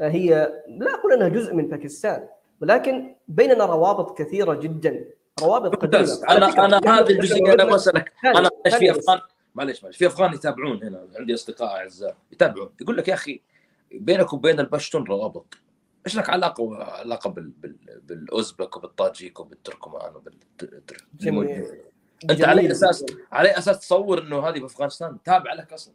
هي لا أقول أنها جزء من باكستان ولكن بيننا روابط كثيرة جدا. روابط قديمة. أنا أنا هذه الجزئية أنا بسالك أنا في افغان معلش معلش في أفغان يتابعون هنا عندي أصدقاء أعزاء يتابعون. يقول لك يا أخي بينك وبين البشتون روابط. إيش لك علاقة علاقة بال... بال... بالأوزبك وبالطاجيك وبالتركمان وبالتر... أنت على أساس على أساس تصور إنه هذه بأفغانستان تابعة لك أصلا؟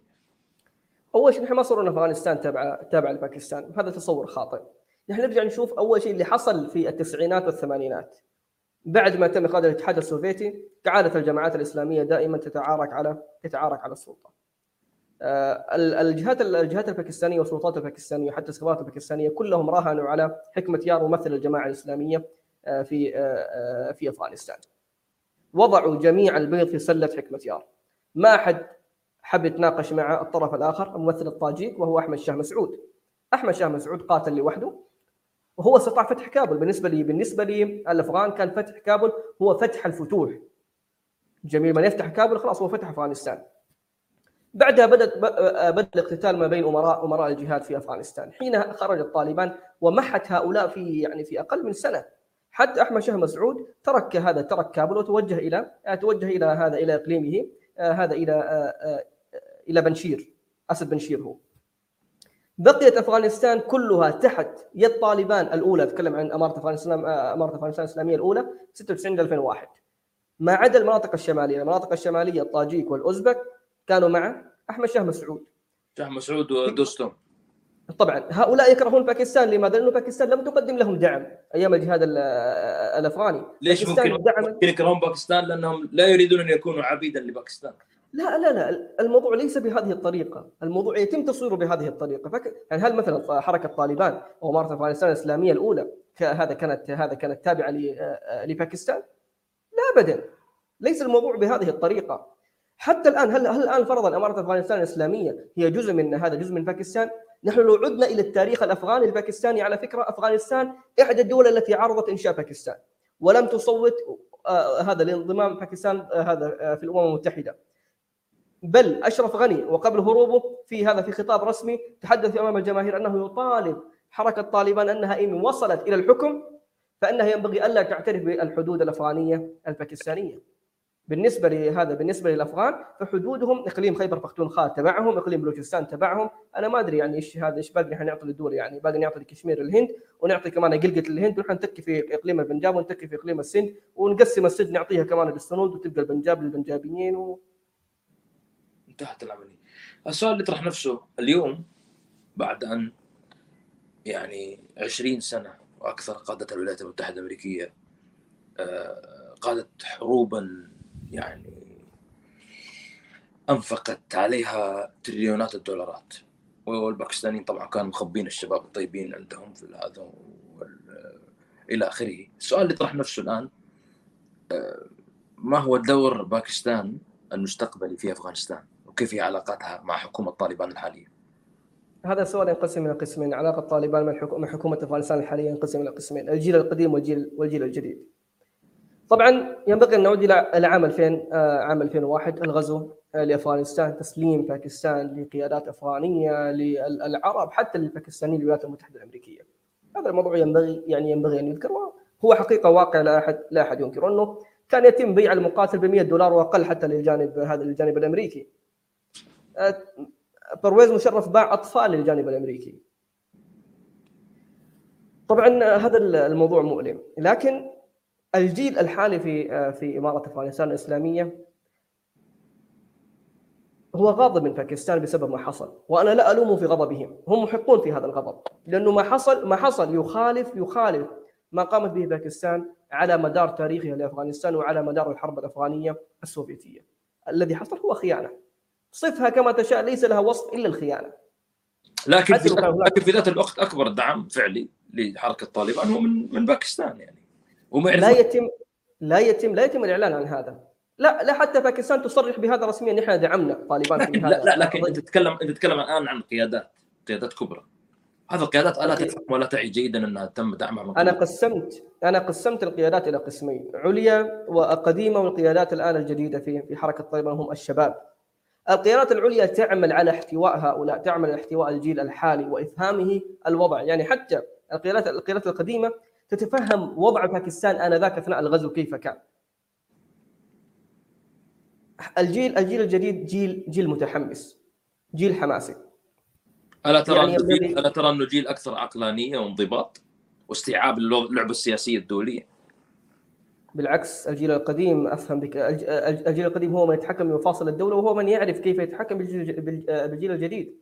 أول شيء نحن ما صورنا أفغانستان تابعه تابعة لباكستان. هذا تصور خاطئ. نحن نرجع نشوف أول شيء اللي حصل في التسعينات والثمانينات. بعد ما تم إخراج الاتحاد السوفيتي كعادة الجماعات الإسلامية دائما تتعارك على تتعارك على السلطة. الجهات الجهات الباكستانية والسلطات الباكستانية حتى السفارات الباكستانية كلهم راهنوا على حكمة يار ممثل الجماعة الإسلامية آه، في آه، في أفغانستان. وضعوا جميع البيض في سلة حكمة يار. ما احد حب يتناقش مع الطرف الآخر الممثل الطاجيك وهو أحمد شاه مسعود. أحمد شاه مسعود قاتل لوحده وهو استطاع فتح كابل بالنسبة لي بالنسبة لي الأفغان كان فتح كابل هو فتح الفتوح. جميل من يفتح كابل خلاص هو فتح أفغانستان. بعدها بدأت بدأ الاقتتال ما بين امراء أمراء الجهاد في أفغانستان. حينها خرج الطالبان ومحت هؤلاء في يعني في أقل من سنة. حتى أحمد شاه مسعود ترك هذا ترك كابل وتوجه إلى توجه إلى هذا إلى إقليمه هذا إلى إلى بنجشير أسد بنجشير هو. بقيت أفغانستان كلها تحت يد طالبان الأولى. أتكلم عن أمارة افغانستان أمارة أفغانستان الإسلامية الأولى 96 2001 ما عدا المناطق الشمالية، المناطق الشمالية الطاجيك والأوزبك كانوا مع أحمد شاه مسعود. شاه مسعود ودوستم. طبعا هؤلاء يكرهون باكستان لماذا؟ لأنه باكستان لم تقدم لهم دعم أيام الجهاد الأفغاني. ليش ممكن ممكن يكرهون باكستان لأنهم لا يريدون أن يكونوا عبيدا لباكستان. لا لا لا الموضوع ليس بهذه الطريقة الموضوع يتم تصويره بهذه الطريقة فك... يعني هل مثلا حركة طالبان أو إمارة أفغانستان الإسلامية الأولى هذا كانت هذا كانت تابعة لباكستان؟ لا أبدا ليس الموضوع بهذه الطريقة حتى الآن هل هل الآن فرضا إمارة أفغانستان الإسلامية هي جزء من هذا جزء من باكستان؟ نحن لو عدنا إلى التاريخ الأفغاني الباكستاني على فكرة أفغانستان إحدى الدول التي عرضت إنشاء باكستان ولم تصوت آه هذا لانضمام باكستان آه هذا آه في الأمم المتحدة بل أشرف غني وقبل هروبه في هذا في خطاب رسمي تحدث أمام الجماهير أنه يطالب حركة طالبان أنها إن وصلت إلى الحكم فإنها ينبغي ألا تعترف بالحدود الأفغانية الباكستانية. بالنسبة لهذا بالنسبة للأفغان فحدودهم إقليم خيبر پختونخوا تبعهم، إقليم بلوچستان تبعهم، أنا ما أدري يعني إيش هذا إيش باقي نعطي للدول يعني باقي نعطي لكشمير الهند ونعطي كمان قلقة الهند ونحن نتكي في إقليم البنجاب ونتكي في إقليم السند ونقسم السند نعطيها كمان للسنود وتبقى البنجاب للبنجابيين و... انتهت العملية. السؤال اللي يطرح نفسه اليوم بعد أن يعني 20 سنة وأكثر قادت الولايات المتحدة الأمريكية قادت حروبا يعني أنفقت عليها تريليونات الدولارات والباكستانيين طبعا كانوا مخبين الشباب الطيبين عندهم في هذا إلى آخره. السؤال اللي يطرح نفسه الآن ما هو دور باكستان المستقبلي في أفغانستان؟ وكيف هي علاقتها مع حكومة طالبان الحالية؟ هذا السؤال ينقسم إلى قسمين، علاقة طالبان مع حكومة أفغانستان الحالية ينقسم إلى قسمين، الجيل القديم والجيل والجيل الجديد. طبعا ينبغي أن نعود إلى عام 2000 عام 2001 الغزو لأفغانستان، تسليم باكستان لقيادات أفغانية للعرب حتى للباكستانيين للولايات المتحدة الأمريكية. هذا الموضوع ينبغي يعني ينبغي أن يذكر هو حقيقة واقع لا أحد لا أحد ينكر أنه كان يتم بيع المقاتل ب 100 دولار وأقل حتى للجانب هذا للجانب الأمريكي. برويز مشرف باع أطفال للجانب الأمريكي طبعا هذا الموضوع مؤلم لكن الجيل الحالي في في إمارة أفغانستان الإسلامية هو غاضب من باكستان بسبب ما حصل وأنا لا ألومه في غضبهم هم محقون في هذا الغضب لأنه ما حصل ما حصل يخالف يخالف ما قامت به باكستان على مدار تاريخها لأفغانستان وعلى مدار الحرب الأفغانية السوفيتية. الذي حصل هو خيانة. صفها كما تشاء ليس لها وصف إلا الخيانة. لكن في لكن في ذات الوقت أكبر دعم فعلي لحركة طالبان هو من من باكستان يعني. وما لا يتم لا يتم لا يتم الإعلان عن هذا. لا لا حتى باكستان تصرح بهذا رسميا نحن دعمنا طالبان لكن لا, لا لكن انت تتكلم انت تتكلم الآن عن قيادات قيادات كبرى. هذه القيادات ألا تفهم ولا تعي جيدا أنها تم دعمها من أنا قسمت أنا قسمت القيادات إلى قسمين. عليا وقديمه والقيادات الآن الجديدة في في حركة طالبان هم الشباب. القيادات العليا تعمل على احتواء هؤلاء تعمل على احتواء الجيل الحالي وإفهامه الوضع. يعني حتى القيادات القيادات القديمة تتفهم وضع باكستان آنذاك اثناء الغزو كيف كان. الجيل الجيل الجديد جيل جيل متحمس جيل حماسي. ألا ترى يعني جيل ألا ترى أنه جيل أكثر عقلانية وانضباط؟ واستيعاب اللعبة السياسية الدولية. بالعكس الجيل القديم أفهم بك الجيل القديم هو من يتحكم بمفاصل الدولة وهو من يعرف كيف يتحكم بالجيل الجديد.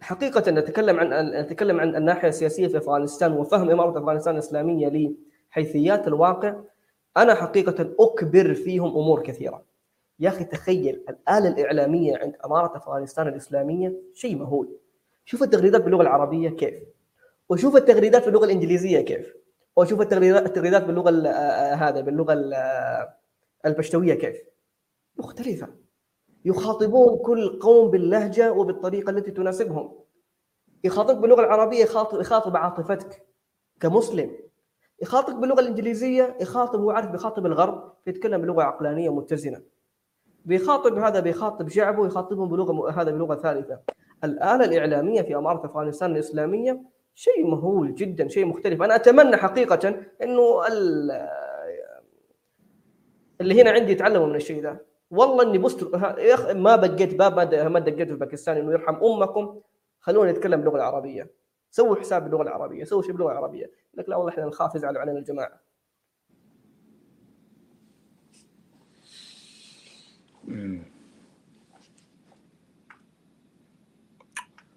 حقيقة نتكلم عن نتكلم عن الناحية السياسية في أفغانستان وفهم إمارة أفغانستان الإسلامية لحيثيات الواقع أنا حقيقة أكبر فيهم أمور كثيرة. يا أخي تخيل الآلة الإعلامية عند إمارة أفغانستان الإسلامية شيء مهول. شوف التغريدات باللغة العربية كيف وشوف التغريدات باللغة الإنجليزية كيف واشوف التغريدات التغريدات باللغة هذا باللغة البشتوية كيف. مختلفة. يخاطبون كل قوم باللهجة وبالطريقة التي تناسبهم. يخاطبك باللغة العربية يخاطب يخاطب عاطفتك كمسلم. يخاطبك باللغة الإنجليزية يخاطب هو عارف بيخاطب الغرب يتكلم بلغة عقلانية متزنة. بيخاطب هذا بيخاطب شعبه يخاطبهم بلغة هذا بلغة ثالثة. الآلة الإعلامية في أمارة أفغانستان الإسلامية شيء مهول جدا شيء مختلف. أنا أتمنى حقيقه إنه اللي هنا عندي يتعلموا من الشيء ذا والله إني بست يا أخي ما بقيت باب ما دقيت في باكستان إنه يرحم أمكم. خلونا نتكلم باللغة العربيه سووا حساب باللغة العربية سووا شيء باللغة العربية. يقول لك لا والله إحنا نخاف يزعلوا علينا الجماعة.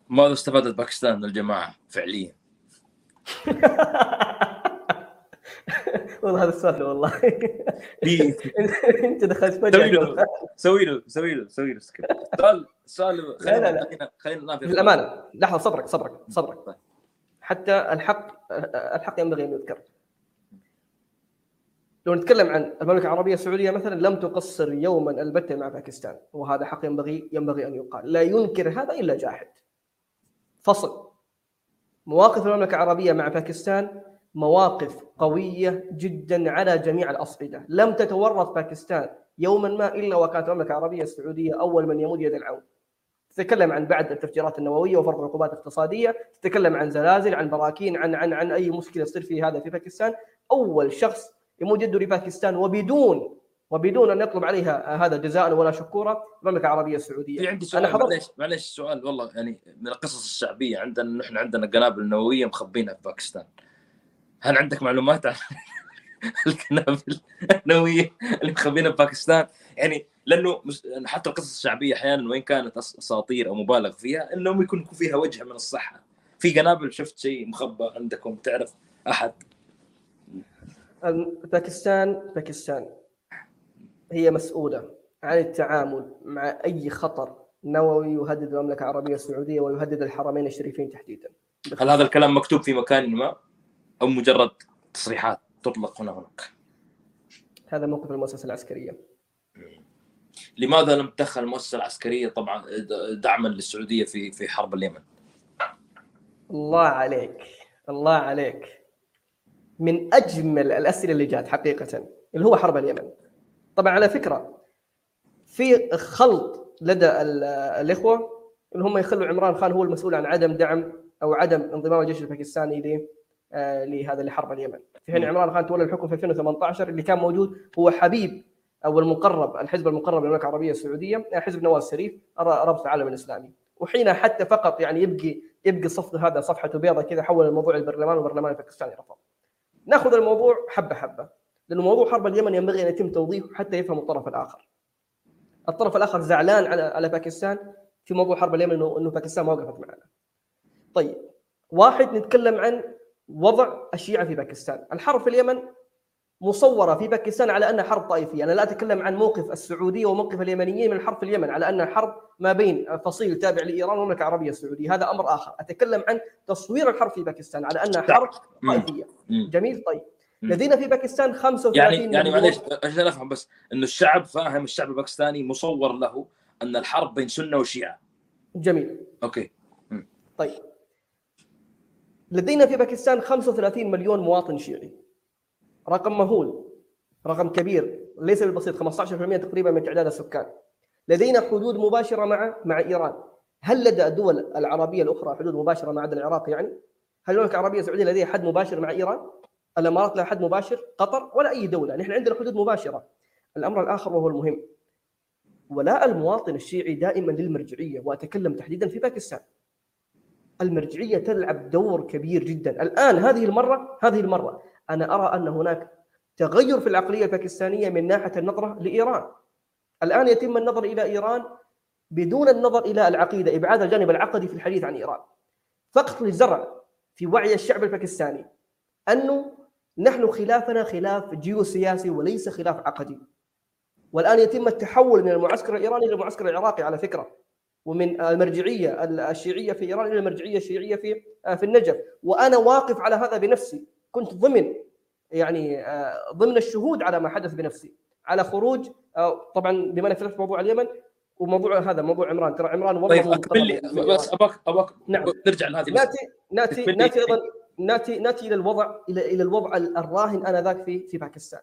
ماذا استفادت باكستان من الجماعة فعليا؟ والله هذا السؤال والله. دي- انت دخلت سوي فجاه له سوي له سوي له سوي له skip. سؤال سؤال خلينا لا. خلينا للأمانة. لحظة صبرك صبرك صبرك. طيب. حتى الحق الحق ينبغي أن يذكر. لو نتكلم عن المملكة العربية السعودية مثلا لم تقصر يوما البتة مع باكستان. وهذا حق ينبغي ينبغي أن يقال. لا ينكر هذا إلا جاحد. فصل. مواقف المملكة العربية مع باكستان مواقف قوية جدا على جميع الأصعدة. لم تتورط باكستان يوما ما إلا وكانت المملكة العربية السعودية أول من يمد يد العون. تتكلم عن بعد التفجيرات النووية وفرض عقوبات اقتصاديه، تتكلم عن زلازل، عن براكين، عن عن عن أي مشكلة تصير في هذا في باكستان، أول شخص يمد يده لباكستان وبدون وبدون أن يطلب عليها هذا جزاء ولا شكورا المملكة العربية السعودية. في عندي أنا سؤال حضرت- معليش معليش سؤال والله يعني من القصص الشعبية عندنا نحن عندنا قنابل نووية مخبينها في باكستان. هل عندك معلومات عن القنابل النووية اللي مخبينها في باكستان؟ يعني لأنه مس- حتى القصص الشعبية أحيانا وان كانت أساطير أو مبالغ فيها إنهم يكون يكون فيها وجه من الصحة في قنابل شفت شيء مخبى عندكم تعرف أحد باكستان باكستان هي مسؤولة عن التعامل مع أي خطر نووي يهدد المملكة العربية السعودية ويهدد الحرمين الشريفين تحديدا. هل هذا الكلام مكتوب في مكان ما أو مجرد تصريحات تطلق هنا هناك؟ هذا موقف المؤسسة العسكرية. لماذا لم تدخل المؤسسة العسكرية طبعا دعما للسعودية في في حرب اليمن؟ الله عليك الله عليك من أجمل الأسئلة اللي جات حقيقة اللي هو حرب اليمن طبعا على فكرة في خلط لدى ال- الإخوة إن هم يخلوا عمران خان هو المسؤول عن عدم دعم أو عدم انضمام الجيش الباكستاني لهذا لحرب اليمن في حين عمران خان تولى الحكم في 2018 اللي كان موجود هو حبيب أو المقرب الحزب المقرب للمملكة العربية السعودية آه، حزب نواز شريف ر- رابطه العالم الإسلامي وحين حتى فقط يعني يبقي يبقي صف هذا صفحته بيضاء كذا حول الموضوع البرلمان والبرلمان الباكستاني رفض. ناخذ الموضوع حبة حبة لأنه موضوع حرب اليمن ينبغي أن يتم توضيحه حتى يفهم الطرف الآخر. الطرف الآخر زعلان على على باكستان في موضوع حرب اليمن إنه باكستان ما وقفت معنا. طيب واحد نتكلم عن وضع الشيعة في باكستان، الحرب في اليمن مصورة في باكستان على أنها حرب طائفية، أنا لا أتكلم عن موقف السعودية وموقف اليمنيين من الحرب في اليمن على أنها حرب ما بين فصيل تابع لإيران والمملكة العربية السعودية، هذا أمر آخر، أتكلم عن تصوير الحرب في باكستان على أنها حرب مم. جميل؟ طيب. لدينا في باكستان 35 يعني يعني معليش عشان افهم بس إنه الشعب فاهم الشعب الباكستاني مصور له أن الحرب بين سنة وشيعة. جميل. okay. طيب. لدينا في باكستان 35 مليون مواطن شيعي رقم مهول رقم كبير ليس بالبسيط 15% تقريبا من تعداد السكان لدينا حدود مباشرة مع مع إيران هل لدى الدول العربية الأخرى حدود مباشرة مع العراق يعني؟ هل المملكه العربيه السعوديه لديها حد مباشر مع إيران؟ الإمارات لها حد مباشر؟ قطر ولا أي دولة، نحن عندنا حدود مباشرة. الأمر الآخر وهو المهم ولاء المواطن الشيعي دائما للمرجعية وأتكلم تحديدا في باكستان. المرجعية تلعب دور كبير جدا، الآن هذه المرة هذه المرة أنا أرى أن هناك تغير في العقلية الباكستانية من ناحية النظرة لإيران. الآن يتم النظر إلى إيران بدون النظر إلى العقيدة، إبعاد الجانب العقدي في الحديث عن إيران. فقط للزرع في وعي الشعب الباكستاني انه نحن خلافنا خلاف جيوسياسي وليس خلاف عقدي. والآن يتم التحول من المعسكر الإيراني إلى المعسكر العراقي على فكرة. ومن المرجعية الشيعية في إيران إلى المرجعية الشيعية في في النجف، وأنا واقف على هذا بنفسي، كنت ضمن يعني ضمن الشهود على ما حدث بنفسي، على خروج طبعا بما أنك فتحت موضوع اليمن وموضوع هذا موضوع عمران. ترى عمران والله طيب أكمل لي. بس اباك اباك نعم. نرجع لهذه نأتي نأتي. نأتي أيضا نأتي نأتي إلى الوضع إلى إلى الوضع الراهن آنذاك في في باكستان.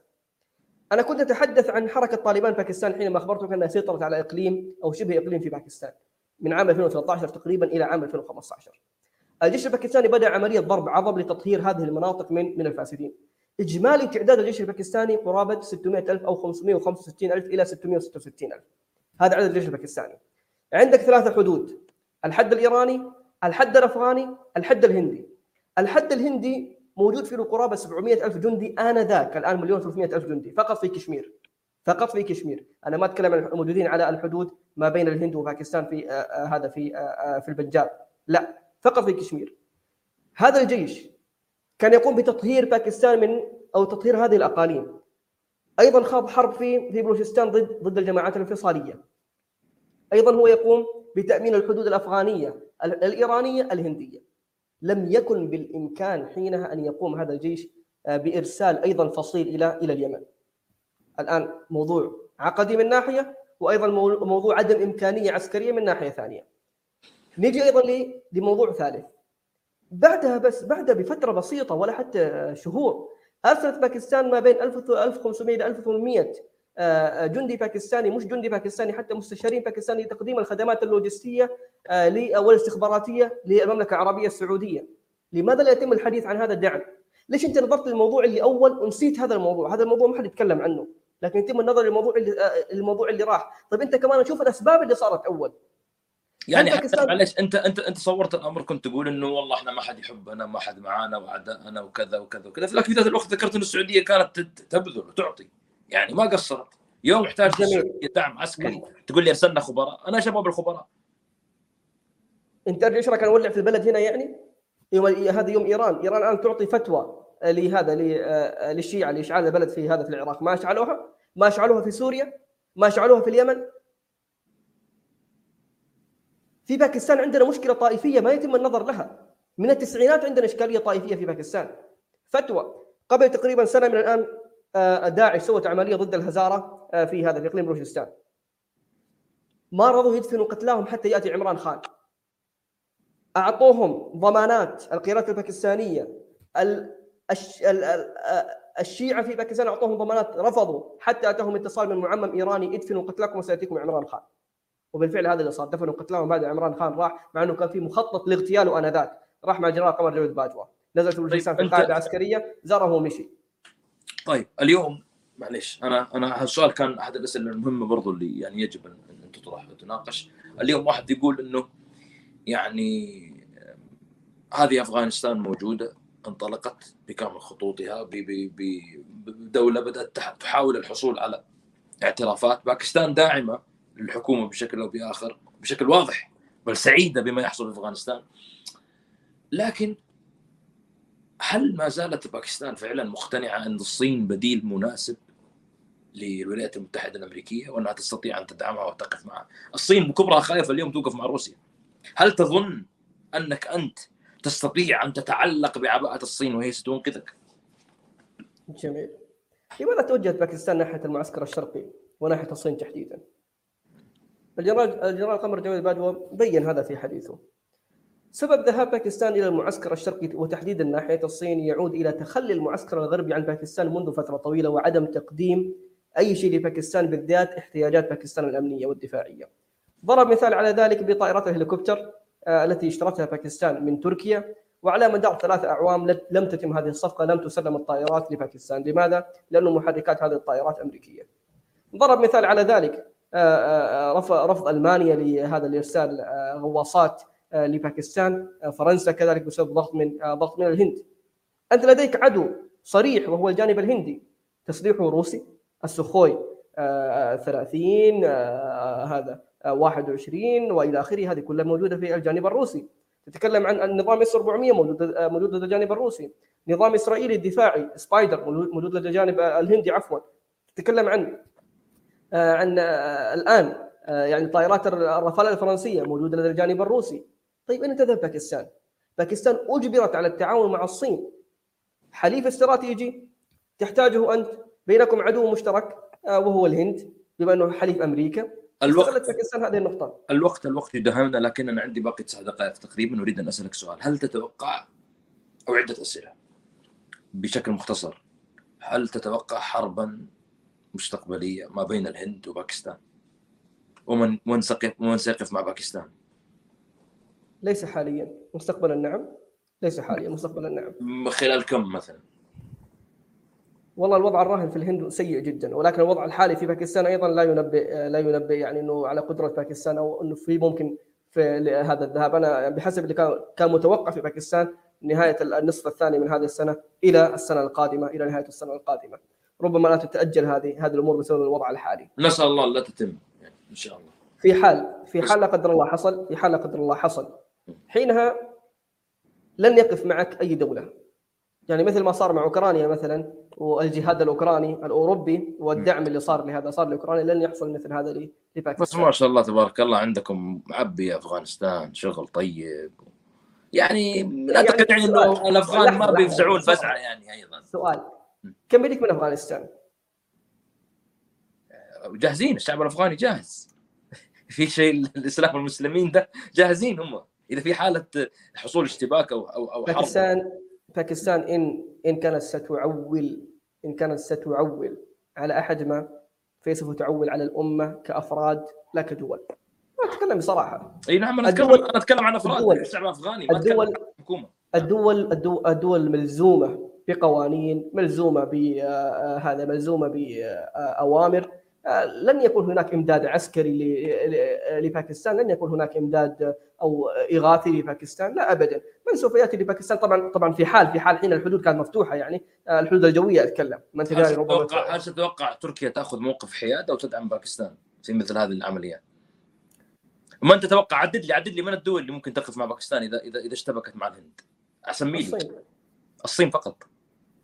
أنا كنت أتحدث عن حركة طالبان باكستان حينما أخبرتك انها سيطرت على إقليم أو شبه إقليم في باكستان. من عام 2013 تقريبا إلى عام 2015. الجيش الباكستاني بدأ عملية ضرب عضب لتطهير هذه المناطق من من الفاسدين. إجمالي تعداد الجيش الباكستاني قرابه 600000 أو 565000 إلى 666000 هذا عدد الجيش الباكستاني. عندك ثلاثة حدود. الحد الإيراني الحد الأفغاني الحد الهندي. الحد الهندي موجود فيه قرابه 700 ألف جندي آنذاك الآن مليون 300 ألف جندي فقط في كشمير. فقط في كشمير. أنا ما أتكلم عن الموجودين على الحدود ما بين الهند وباكستان في آه، آه، هذا في آه، في البنجاب. لا فقط في كشمير. هذا الجيش كان يقوم بتطهير باكستان من أو تطهير هذه الأقاليم. أيضا خاض حرب في في بلوشستان ضد ضد الجماعات الانفصالية. أيضا هو يقوم بتأمين الحدود الأفغانية الإيرانية الهندية. لم يكن بالإمكان حينها أن يقوم هذا الجيش بإرسال أيضا فصيل إلى إلى اليمن. الآن موضوع عقدي من ناحية وأيضا موضوع عدم إمكانية عسكرية من ناحية ثانية. نيجي أيضا لموضوع ثالث. بعدها بس بعدها بفترة بسيطة ولا حتى شهور أرسلت باكستان ما بين 1500 إلى 1800 آه، جندي باكستاني مش جندي باكستاني حتى مستشارين باكستاني لتقديم الخدمات اللوجستية آه، والاستخباراتيه للمملكة العربية السعودية. لماذا لا يتم الحديث عن هذا الدعم؟ ليش أنت نظرت للموضوع اللي أول ونسيت هذا الموضوع؟ هذا الموضوع ما حد يتكلم عنه، لكن يتم النظر للموضوع اللي الموضوع اللي راح، طيب أنت كمان شوف الأسباب اللي صارت أول. يعني حتى معلش أنت أنت أنت صورت الأمر كنت تقول إنه والله إحنا ما حد يحبنا ما حد معانا وعداءنا وكذا وكذا وكذا. في ذاك الوقت ذكرت ان السعودية كانت تبذل وتعطي. يعني ما قصرت. يوم احتاج دعم عسكري. تقول لي أرسلنا خبراء. أنا شباب الخبراء. أنت إيش رايك نولع في البلد هنا يعني؟ يوم هذا يوم إيران، إيران الآن تعطي فتوى. لهذا آه، للشيعة لإشعال البلد في هذا في العراق، ما اشعلوها؟ ما اشعلوها في سوريا؟ ما اشعلوها في اليمن؟ في باكستان عندنا مشكلة طائفية ما يتم النظر لها من التسعينات عندنا إشكالية طائفية في باكستان فتوى قبل تقريبا سنة من الآن آه، داعش سوت عملية ضد الهزارة آه، في هذا في إقليم بلوشستان ما رضوا يدفنوا قتلاهم حتى يأتي عمران خان أعطوهم ضمانات القيادات الباكستانية الشيعة في باكستان أعطوهم ضمانات رفضوا حتى أتاهم اتصال من معمم إيراني ادفنوا قتلاكم وسيأتيكم عمران خان. وبالفعل هذا اللي صار دفنوا قتلاهم بعد عمران خان راح مع إنه كان في مخطط لاغتياله انذاك راح مع جنرال قمر جويد باجوة. نزل في بلوشستان في القاعدة العسكرية زاره ومشي. طيب اليوم معليش أنا أنا هالسؤال كان أحد الأسئلة المهمة برضو اللي يعني يجب أن تطرح وتناقش. اليوم واحد يقول إنه يعني هذه أفغانستان موجودة انطلقت بكامل خطوطها بدولة بدأت تحاول الحصول على اعترافات باكستان داعمة للحكومة بشكل أو بآخر بشكل واضح بل سعيدة بما يحصل في أفغانستان لكن هل ما زالت باكستان فعلا مقتنعة أن الصين بديل مناسب للولايات المتحدة الأمريكية وأنها تستطيع أن تدعمها وتقف معها؟ الصين بكبرها خايفه اليوم توقف مع روسيا. هل تظن أنك أنت تستطيع أن تتعلق بعباءة الصين وهي ستنقذك؟ جميل. لماذا توجهت باكستان ناحية المعسكر الشرقي وناحية الصين تحديدا؟ الجنرال الجنرال قمر جاويد باجوا بين هذا في حديثه. سبب ذهاب باكستان إلى المعسكر الشرقي وتحديدا ناحية الصين يعود إلى تخلي المعسكر الغربي عن باكستان منذ فترة طويلة وعدم تقديم أي شيء لباكستان بالذات احتياجات باكستان الأمنية والدفاعية. ضرب مثال على ذلك بطائرات الهليكوبتر التي اشترتها باكستان من تركيا. وعلى مدار ثلاث أعوام لم تتم هذه الصفقة لم تسلم الطائرات لباكستان، لماذا؟ لأنه محركات هذه الطائرات أمريكية. ضرب مثال على ذلك آه، آه، رفض ألمانيا لهذا الإرسال غواصات آه، لباكستان. آه، فرنسا كذلك بسبب ضغط من آه، ضغط من الهند. أنت لديك عدو صريح وهو الجانب الهندي. تسليحه روسي السوخوي 30 هذا. 21 وإلى آخره. هذه كلها موجودة في الجانب الروسي. تتكلم عن النظام اس 400 موجود موجود لدى الجانب الروسي. نظام إسرائيلي الدفاعي سبايدر موجود لدى الجانب الهندي عفوا. تتكلم عن عن الآن يعني طائرات الرافال الفرنسية موجوده لدى الجانب الروسي. طيب أين تذهب باكستان؟ باكستان أجبرت على التعاون مع الصين. حليف استراتيجي تحتاجه أنت. بينكم عدو مشترك آه، وهو الهند بما أنه حليف أمريكا. الوقت باكستان هذه النقطة. الوقت الوقت يدهمنا لكن أنا عندي باقي تسع دقائق تقريبا أريد أن أسألك سؤال. هل تتوقع أو عدة أسئلة بشكل مختصر. هل تتوقع حربا مستقبلية ما بين الهند وباكستان؟ ومن من سقف ومن سيقف مع باكستان؟ ليس حاليا. مستقبلا نعم. ليس حاليا. مستقبلا نعم. خلال كم مثلا؟ والله الوضع الراهن في الهند سيء جدا ولكن الوضع الحالي في باكستان أيضا لا ينبئ لا ينبئ يعني إنه على قدرة باكستان أو إنه في ممكن في هذا الذهاب. أنا بحسب اللي كان كان متوقع في باكستان نهاية النصف الثاني من هذه السنة إلى السنة القادمة إلى نهاية السنة القادمة. ربما لا تتأجل هذه هذه الأمور بسبب الوضع الحالي. نسأل الله لا تتم يعني إن شاء الله. في حال في حال لا قدر الله حصل في حال لا قدر الله حصل حينها لن يقف معك أي دولة. يعني مثل ما صار مع أوكرانيا مثلا والجهاد الأوكراني الأوروبي والدعم اللي صار لهذا صار لأوكرانيا لن يحصل مثل هذا لباكستان. بس ما شاء الله تبارك الله عندكم معبي أفغانستان شغل طيب. يعني اعتقد يعني إنه الأفغان ما بيفزعون فزعة يعني أيضا. سؤال. كم يديك من أفغانستان؟ جاهزين الشعب الأفغاني جاهز. في شيء الإسلام والمسلمين ده جاهزين هم. إذا في حالة حصول اشتباك أو أو أو باكستان باكستان إن إن كانت ستعول إن كانت ستعول على أحد ما فسوف تعول على الأمة كأفراد لا كدول. أتكلم بصراحة. إي نعم أنا اتكلم أنا أتكلم عن أفراد الشعب الأفغاني ما الدول الحكومة الدول الدول, الدول ملزومة بقوانين ملزومة بهذا ملزومة بأوامر لن يكون هناك إمداد عسكري لباكستان لن يكون هناك إمداد أو إغاثي لباكستان لا ابدا. من سوف يأتي لباكستان؟ طبعا طبعا في حال في حال حين الحدود كانت مفتوحة يعني الحدود الجوية أتكلم. ما انت هل تتوقع هل تتوقع تركيا تأخذ موقف حياد أو تدعم باكستان في مثل هذه العمليات؟ ما انت تتوقع؟ عدد لي عدد لي من الدول اللي ممكن تقف مع باكستان اذا اذا إذا اشتبكت مع الهند. أسمي لي الصين. الصين فقط.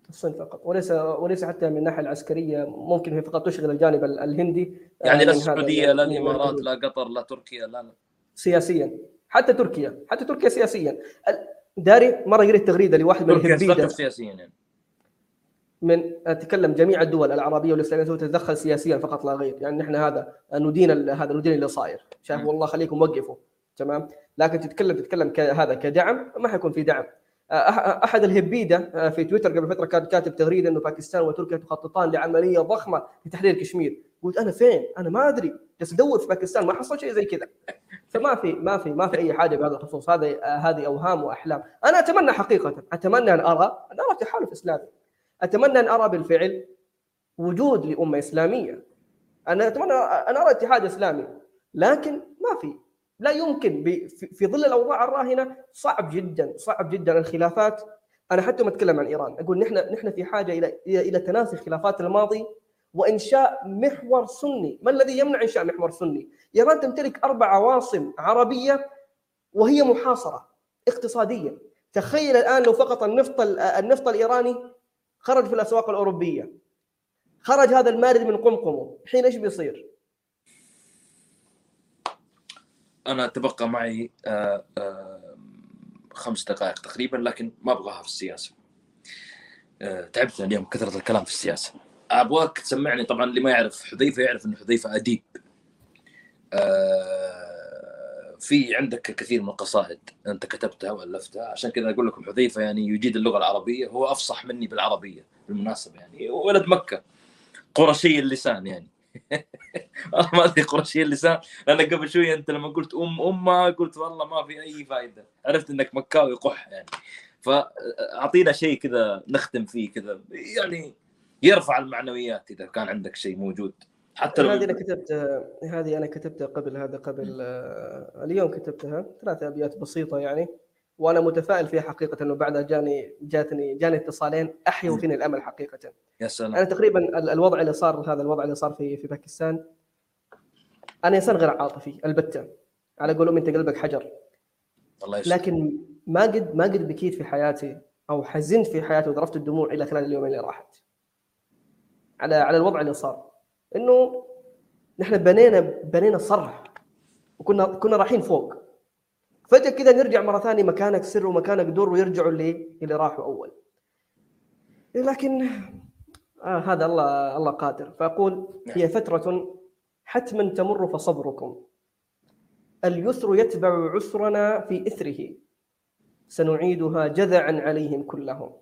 الصين فقط وليس وليس حتى من الناحية العسكرية ممكن هي فقط تشغل الجانب الهندي يعني لا السعودية لا الإمارات لا قطر لا تركيا لا, لا. سياسيا حتى تركيا حتى تركيا سياسيا. داري مرة قريت تغريدة لواحد من الهبيده سياسيا يعني. من أتكلم جميع الدول العربية والإسلامية تتدخل سياسيا فقط لا غير. يعني نحن هذا ندين هذا ندين اللي صاير. شايف؟ والله خليكم وقفوا. تمام؟ لكن تتكلم تتكلم هذا كدعم ما حيكون في دعم. أحد الهبيدة في تويتر قبل فترة كان كاتب تغريدة إنه باكستان وتركيا تخططان لعملية ضخمة لتحرير كشمير. قلت أنا فين؟ أنا ما أدري بس أدور في باكستان ما حصل شيء زي كذا. فما في ما في ما في أي حاجة بهذا الخصوص. هذا هذه أوهام وأحلام. أنا أتمنى حقيقة أتمنى أن أرى ان أرى تحالف إسلامي. أتمنى أن أرى بالفعل وجود لأمة إسلامية. أنا أتمنى أن أرى اتحاد إسلامي لكن ما في. لا يمكن في ظل الأوضاع الراهنة صعب جدا صعب جدا الخلافات. أنا حتى ما أتكلم عن إيران. أقول نحن نحن في حاجة إلى إلى تناسي خلافات الماضي وإنشاء محور سني، ما الذي يمنع إنشاء محور سني؟ إيران تمتلك أربع عواصم عربية وهي محاصرة اقتصاديا، تخيل الآن لو فقط النفط النفط الإيراني خرج في الأسواق الأوروبية. خرج هذا المارد من قمقمه، الحين إيش بيصير؟ أنا تبقى معي آه، آه، خمس دقائق تقريبا لكن ما أبغاها في السياسة. آه، تعبت اليوم كثرة الكلام في السياسة. أبغاك تسمعني طبعا اللي ما يعرف حذيفة يعرف ان حذيفة أديب. في عندك كثير من القصائد أنت كتبتها وألفتها عشان كذا أقول لكم حذيفة يعني يجيد اللغة العربية هو أفصح مني بالعربية بالمناسبة يعني ولد مكة قرشي اللسان يعني ما أدري قرشي اللسان لأن قبل شوية أنت لما قلت ام أمها قلت والله ما في أي فائده عرفت إنك مكاوي قح يعني. فاعطينا شيء كذا نختم فيه كذا يعني يرفع المعنويات إذا كان عندك شيء موجود. حتى لو هذه أنا كتبت هذه أنا كتبتها قبل هذا قبل اليوم كتبتها. ثلاث أبيات بسيطة يعني. وأنا متفائل فيها حقيقة إنه بعدها جاني جاتني جاني اتصالين أحيوا فيني الأمل حقيقة. يا سلام. أنا تقريبا الوضع اللي صار هذا الوضع اللي صار في في باكستان أنا إنسان غير عاطفي البتة. على قولهم أنت قلبك حجر. الله يسلم. لكن ما قد ما قد بكيت في حياتي أو حزنت في حياتي وضربت الدموع إلى خلال اليومين اللي راحت. على على الوضع اللي صار. إنه نحن بنينا بنينا صرح وكنا كنا رايحين فوق. فجأة كذا نرجع مرة ثانية مكانك سر ومكانك دور ويرجعوا اللي اللي راحوا أول. لكن آه هذا الله الله قادر. فأقول هي فترة حتما تمر فصبركم. اليسر يتبع عسرنا في إثره. سنعيدها جذعا عليهم كلهم.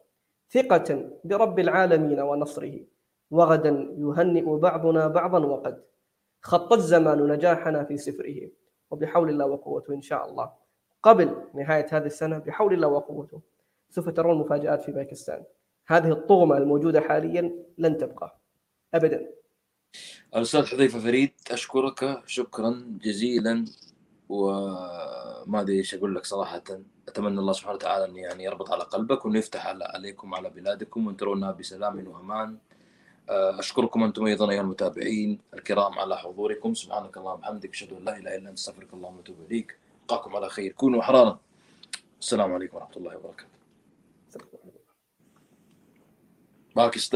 ثقة برب العالمين ونصره. وغدا يهنئ بعضنا بعضا وقد. خط الزمان نجاحنا في سفره. وبحول الله وقوته إن شاء الله. قبل نهاية هذه السنة بحول الله وقوته سوف ترون مفاجآت في باكستان. هذه الطغمة الموجودة حاليا لن تبقى ابدا. الاستاذ حذيفة فريد أشكرك. شكرا جزيلا. وما أدري إيش أقول لك صراحة. أتمنى الله سبحانه وتعالى أن يعني يربط على قلبك وانه يفتح على عليكم وعلى بلادكم وان ترونها بسلام وأمان. أشكركم أنتم أيضا أيها المتابعين الكرام على حضوركم. سبحانك اللهم وبحمدك أشهد أن لا إله إلا أنت أستغفرك اللهم وأتوب إليك. القاكم على خير. كونوا احرارا السلام عليكم ورحمة الله وبركاته. باكستان.